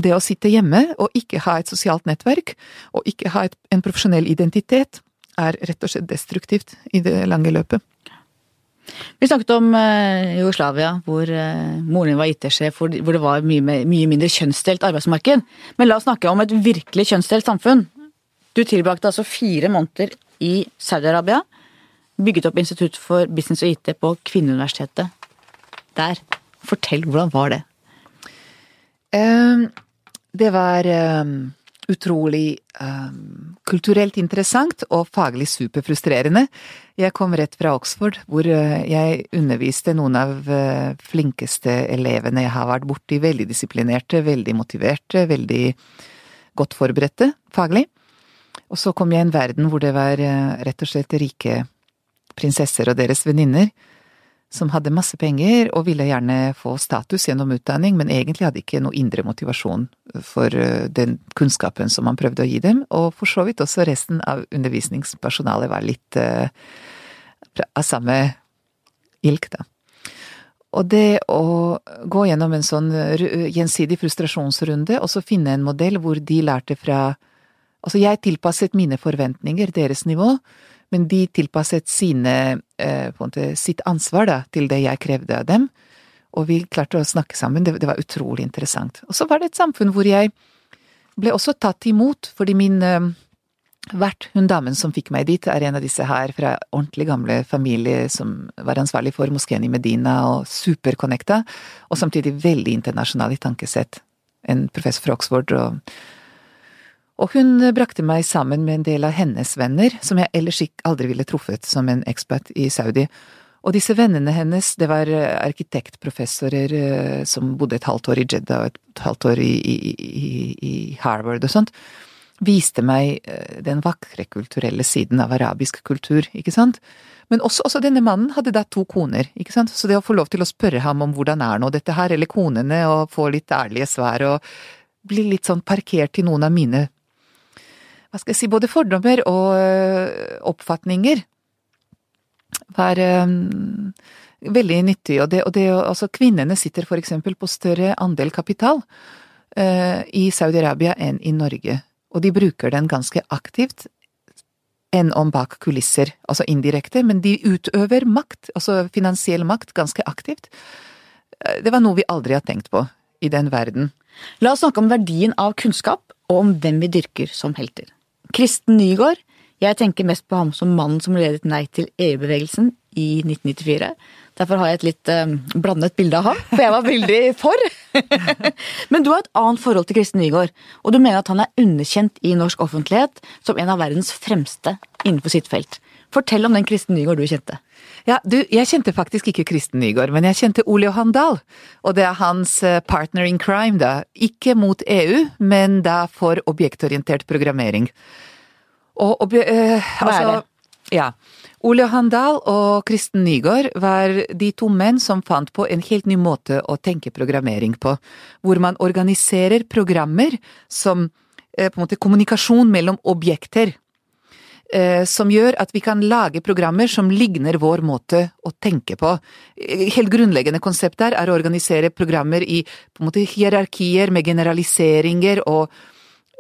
det å sitte hjemme og ikke ha et sosialt nettverk, og ikke ha et, en profesjonell identitet, er rett og slett destruktivt i det lange løpet. Vi snakket om eh, Jugoslavia, hvor eh, moren din var IT-sjef, hvor, hvor det var mye, mer- mye mindre kjønnsdelt arbeidsmarked. Men la oss snakke om et virkelig kjønnsdelt samfunn. Du tilbrakte altså fire måneder i Saudi-Arabia. Bygget opp Institutt for business og IT på Kvinneuniversitetet der. Fortell, hvordan var det? Ehm, det var um, utrolig um, kulturelt interessant og faglig superfrustrerende. Jeg kom rett fra Oxford, hvor eh, jeg underviste noen av eh, flinkeste elevene jeg har vært borti. Veldig disiplinerte, veldig motiverte, veldig godt forberedte faglig. Og så kom jeg i en verden hvor det var eh, rett og slett rike prinsesser og deres venninner som hadde masse penger og ville gjerne få status gjennom utdanning, men egentlig hadde ikke noe indre motivasjon for eh, den kunnskapen som man prøvde å gi dem, og for så vidt også resten av undervisningspersonalet var litt uh, av samme ilk, da. Og det å gå gjennom en sånn gjensidig frustrasjonsrunde, og så finne en modell hvor de lærte fra Altså, jeg tilpasset mine forventninger, deres nivå, men de tilpasset sine, eh, på en måte, sitt ansvar da, til det jeg krevde av dem. Og vi klarte å snakke sammen, det, det var utrolig interessant. Og så var det et samfunn hvor jeg ble også tatt imot, fordi min eh, vert, hun damen som fikk meg dit, er en av disse her fra ordentlig gamle familie som var ansvarlig for moskeen i Medina og superconnecta, og samtidig veldig internasjonal i tankesett. En professor fra Oxford og og hun brakte meg sammen med en del av hennes venner, som jeg ellers ikke aldri ville truffet som en ekspert i Saudi. Og disse vennene hennes, det var eh, arkitektprofessorer eh, som bodde et halvt år i Jeddah og et halvt år i, i, i, Harvard og sånt. viste meg eh, den vakre kulturelle siden av arabisk kultur, ikke sant. Men også, også denne mannen hadde da to koner, ikke sant, så det å få lov til å spørre ham om hvordan er nå dette her, eller konene, og få litt ærlige svar, og bli litt sånn parkert i noen av mine, hva skal jeg si, både fordommer og øh, oppfatninger, var øh, veldig nyttig. Og det, og det altså kvinnene sitter for eksempel på større andel kapital øh, i Saudi-Arabia enn i Norge, og de bruker den ganske aktivt enn om bak kulisser, altså indirekte, men de utøver makt, altså finansiell makt, ganske aktivt. Eh, Det var noe vi aldri har tenkt på i den verden. La oss snakke om verdien av kunnskap, og om hvem vi dyrker som helter. Kristen Nygaard. Jeg tenker mest på ham som mannen som ledet Nei til EU-bevegelsen i 1994. Derfor har jeg et litt eh, blandet bilde av ham, for jeg var veldig for. Men du har et annet forhold til Kristen Nygaard, og du mener at han er underkjent i norsk offentlighet som en av verdens fremste innenfor sitt felt. Fortell om den Kristen Nygaard du kjente. Ja, du, jeg kjente faktisk ikke Kristen Nygaard, men jeg kjente Ole Johan Dahl. Og det er hans eh, partner in crime, da. Ikke mot EU, men da for objektorientert programmering. Og, og eh, altså. Ja. Ole Johan Dahl og Kristen Nygaard var de to menn som fant på en helt ny måte å tenke programmering på, hvor man organiserer programmer som eh, på en måte kommunikasjon mellom objekter som gjør at vi kan lage programmer som ligner vår måte å tenke på. Eh, Helt grunnleggende konsept der er å organisere programmer i på en måte hierarkier med generaliseringer og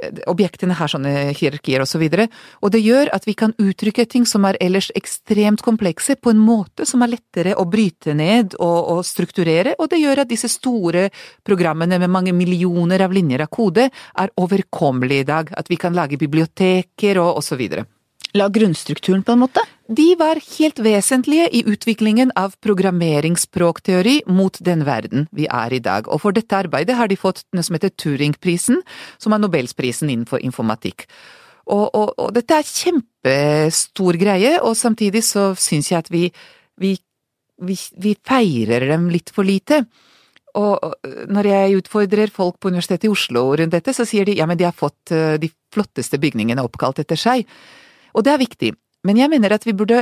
eh, Objektene har sånne hierarkier og så videre, og det gjør at vi kan uttrykke ting som er ellers ekstremt komplekse på en måte som er lettere å bryte ned og, og strukturere, og det gjør at disse store programmene med mange millioner av linjer av kode er overkommelige i dag, at vi kan lage biblioteker og, og så videre. La grunnstrukturen, på en måte. De var helt vesentlige i utviklingen av programmeringsspråkteori mot den verden vi er i dag, og for dette arbeidet har de fått noe som heter Turing-prisen, som er Nobelsprisen innenfor informatikk. Og, og, og dette er kjempestor greie, og samtidig så syns jeg at vi, vi, vi, vi feirer dem litt for lite. Og når jeg utfordrer folk på Universitetet i Oslo rundt dette, så sier de ja, men de har fått eh, de flotteste bygningene oppkalt etter seg. Og det er viktig, men jeg mener at vi burde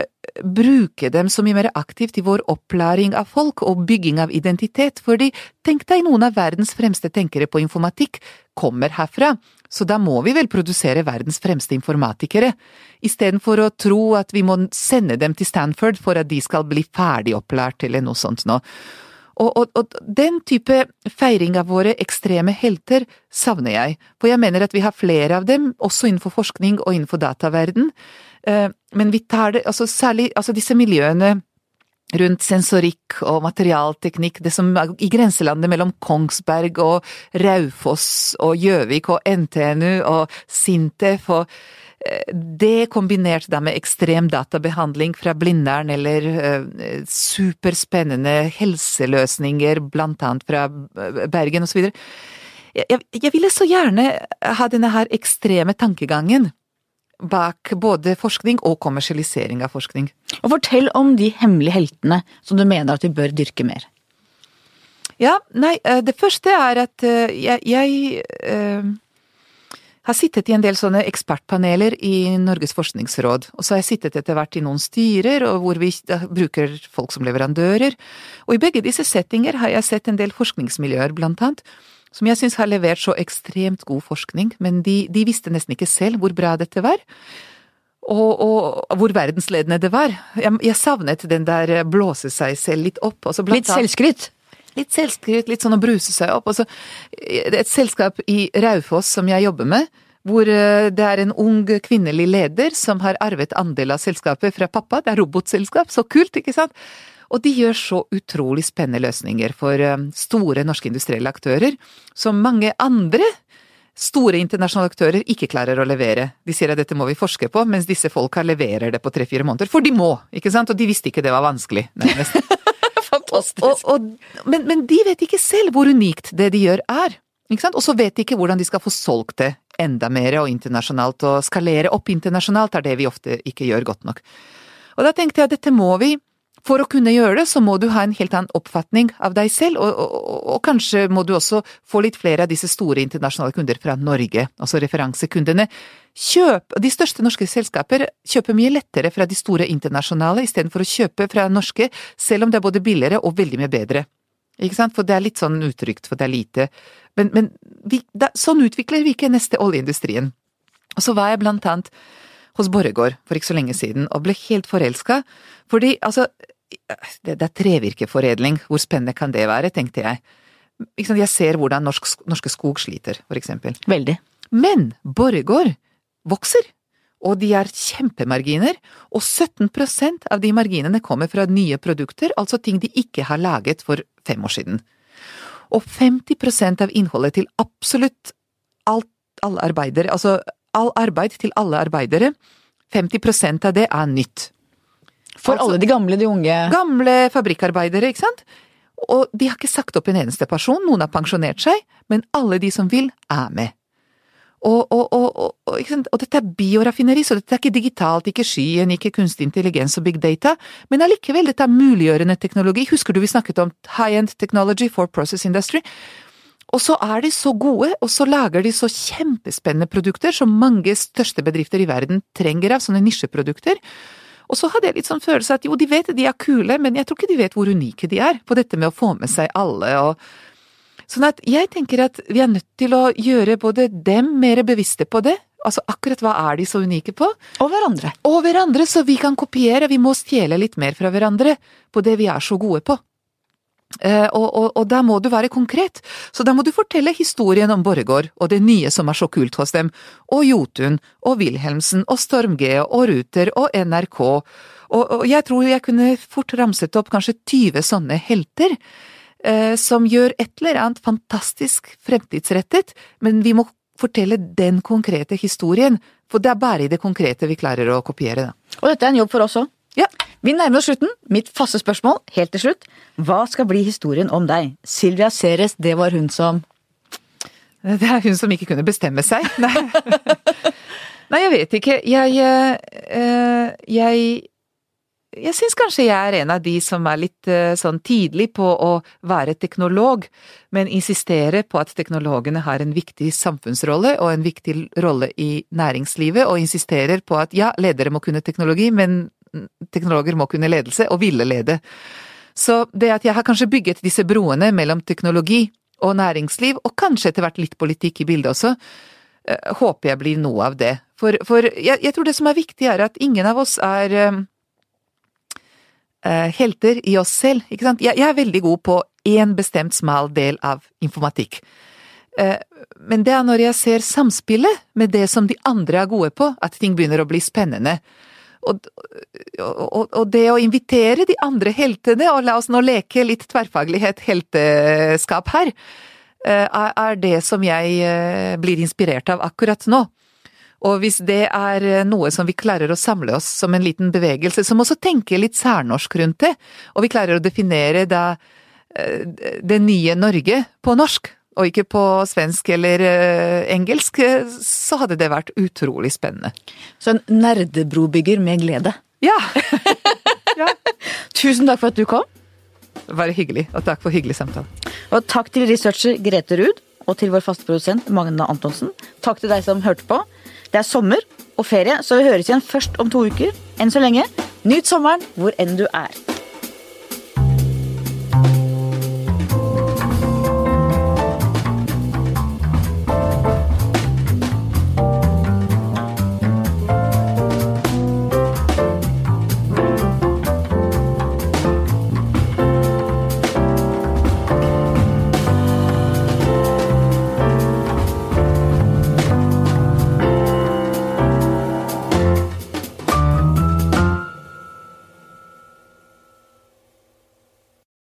bruke dem så mye mer aktivt i vår opplæring av folk og bygging av identitet, fordi tenk deg noen av verdens fremste tenkere på informatikk kommer herfra, så da må vi vel produsere verdens fremste informatikere, istedenfor å tro at vi må sende dem til Stanford for at de skal bli ferdig opplært eller noe sånt nå. Og, og, og, den type feiring av våre ekstreme helter savner jeg, for jeg mener at vi har flere av dem, også innenfor forskning og innenfor dataverden, Eh, men vi tar det, altså særlig altså disse miljøene rundt sensorikk og materialteknikk, det som er i grenselandet mellom Kongsberg og Raufoss og Gjøvik og NTNU og Sintef og det kombinert da med ekstrem databehandling fra Blindern eller uh, superspennende helseløsninger, blant annet fra Bergen osv. Jeg, jeg ville så gjerne ha denne her ekstreme tankegangen bak både forskning og kommersialisering av forskning. Og fortell om de hemmelige heltene som du mener at vi bør dyrke mer. Ja, nei, det første er at jeg, jeg har sittet i en del sånne ekspertpaneler i Norges forskningsråd, og så har jeg sittet etter hvert i noen styrer og hvor vi bruker folk som leverandører, og i begge disse settinger har jeg sett en del forskningsmiljøer, blant annet, som jeg syns har levert så ekstremt god forskning, men de, de, visste nesten ikke selv hvor bra dette var. Og, og hvor verdensledende det var. Jeg, jeg, savnet den der blåse seg selv litt opp. Altså litt selvskryt? Litt selvskryt, litt sånn å bruse seg opp. Altså, et selskap i Raufoss som jeg jobber med, hvor det er en ung kvinnelig leder som har arvet andel av selskapet fra pappa. Det er robotselskap, så kult, ikke sant? Og de gjør så utrolig spennende løsninger for store norske industrielle aktører, som mange andre store internasjonale aktører ikke klarer å levere. De sier at dette må vi forske på, mens disse folka leverer det på tre-fire måneder. For de må, ikke sant? Og de visste ikke det var vanskelig, nærmest. Fantastisk. Og, og, men, men, de vet ikke selv hvor unikt det de gjør er. Ikke sant? Og så vet de ikke hvordan de skal få solgt det enda mer og internasjonalt, og skalere opp internasjonalt er det vi ofte ikke gjør godt nok. Og da tenkte jeg at dette må vi For å kunne gjøre det, så må du ha en helt annen oppfatning av deg selv, og, og, og, kanskje må du også få litt flere av disse store internasjonale kunder fra Norge, altså referansekundene. Kjøp, De største norske selskaper kjøper mye lettere fra de store internasjonale istedenfor å kjøpe fra norske, selv om det er både billigere og veldig mye bedre. Ikke sant? For det er litt sånn utrygt, for det er lite. Men, men vi, da, sånn utvikler vi ikke neste oljeindustrien. Og så var jeg blant annet hos Borregaard for ikke så lenge siden og ble helt forelska, fordi altså det, det er trevirkeforedling, hvor spennende kan det være, tenkte jeg. Ikke sant? Jeg ser hvordan norsk, Norske Skog sliter, for eksempel. Veldig. Men Borregaard vokser, og de er kjempemarginer, og 17% av de marginene kommer fra nye produkter, altså ting de ikke har laget for fem år siden. Og 50% av innholdet til absolutt alt, alle arbeidere, altså all arbeid til alle arbeidere, 50% av det er nytt. For Altså- alle de gamle, de unge. Gamle fabrikkarbeidere, ikke sant? Og de har ikke sagt opp en eneste person, noen har pensjonert seg, men alle de som vil, er med. Og, og, og, og, dette er bioraffineri, så dette er ikke digitalt, ikke skyen, ikke kunstig intelligens og big data, men allikevel, dette er muliggjørende teknologi. Husker du vi snakket om high-end technology for process industry? Og så er de så gode, og så lager de så kjempespennende produkter som mange største bedrifter i verden trenger av, sånne nisjeprodukter. Og så hadde jeg litt sånn følelse at jo, de vet de er kule, men jeg tror ikke de vet hvor unike de er på dette med å få med seg alle og Sånn at jeg tenker at vi er nødt til å gjøre både dem mer bevisste på det, altså akkurat hva er de så unike på, Og hverandre. og hverandre så vi kan kopiere, vi må stjele litt mer fra hverandre på det vi er så gode på. Uh, og, og, og da må du være konkret, så da må du fortelle historien om Borregaard og det nye som er så kult hos dem, og Jotun og Wilhelmsen og Storm-G og Ruter og NRK, og, og jeg tror jeg kunne fort ramset opp kanskje 20 sånne helter, som gjør et eller annet fantastisk fremtidsrettet, men vi må fortelle den konkrete historien, for det er bare i det konkrete vi klarer å kopiere, det. Og dette er en jobb for oss òg. Ja. Vi nærmer oss slutten. Mitt faste spørsmål, helt til slutt. Hva skal bli historien om deg? Silvia Ceres, det var hun som Det er hun som ikke kunne bestemme seg. Nei, Nei jeg vet ikke. Jeg eh, Jeg jeg syns kanskje jeg er en av de som er litt eh, sånn tidlig på å være teknolog, men insisterer på at teknologene har en viktig samfunnsrolle og en viktig rolle i næringslivet, og insisterer på at ja, ledere må kunne teknologi, men teknologer må kunne ledelse, og ville lede. Så det at jeg har kanskje bygget disse broene mellom teknologi og næringsliv, og kanskje etter hvert litt politikk i bildet også, eh, håper jeg blir noe av det. For, for jeg, jeg tror det som er viktig er at ingen av oss er eh, helter i oss selv, ikke sant. Jeg, jeg er veldig god på én bestemt smal del av informatikk. Eh, men det er når jeg ser samspillet med det som de andre er gode på, at ting begynner å bli spennende. Og, og, og det å invitere de andre heltene, og la oss nå leke litt tverrfaglighet, helteskap her, eh, er det som jeg blir inspirert av akkurat nå. Og hvis det er eh, noe som vi klarer å samle oss som en liten bevegelse, som også tenker litt særnorsk rundt det, og vi klarer å definere da eh, det nye Norge på norsk, og ikke på svensk eller eh, engelsk, så hadde det vært utrolig spennende. Så en nerdebrobygger med glede. Ja! Tusen takk for at du kom. Bare hyggelig, og takk for hyggelig samtale. Og takk til researcher Grete Ruud, og til vår faste produsent Magne Antonsen. Takk til deg som hørte på. Det er sommer og ferie, så vi høres igjen først om to uker. Enn så lenge, nyt sommeren hvor enn du er.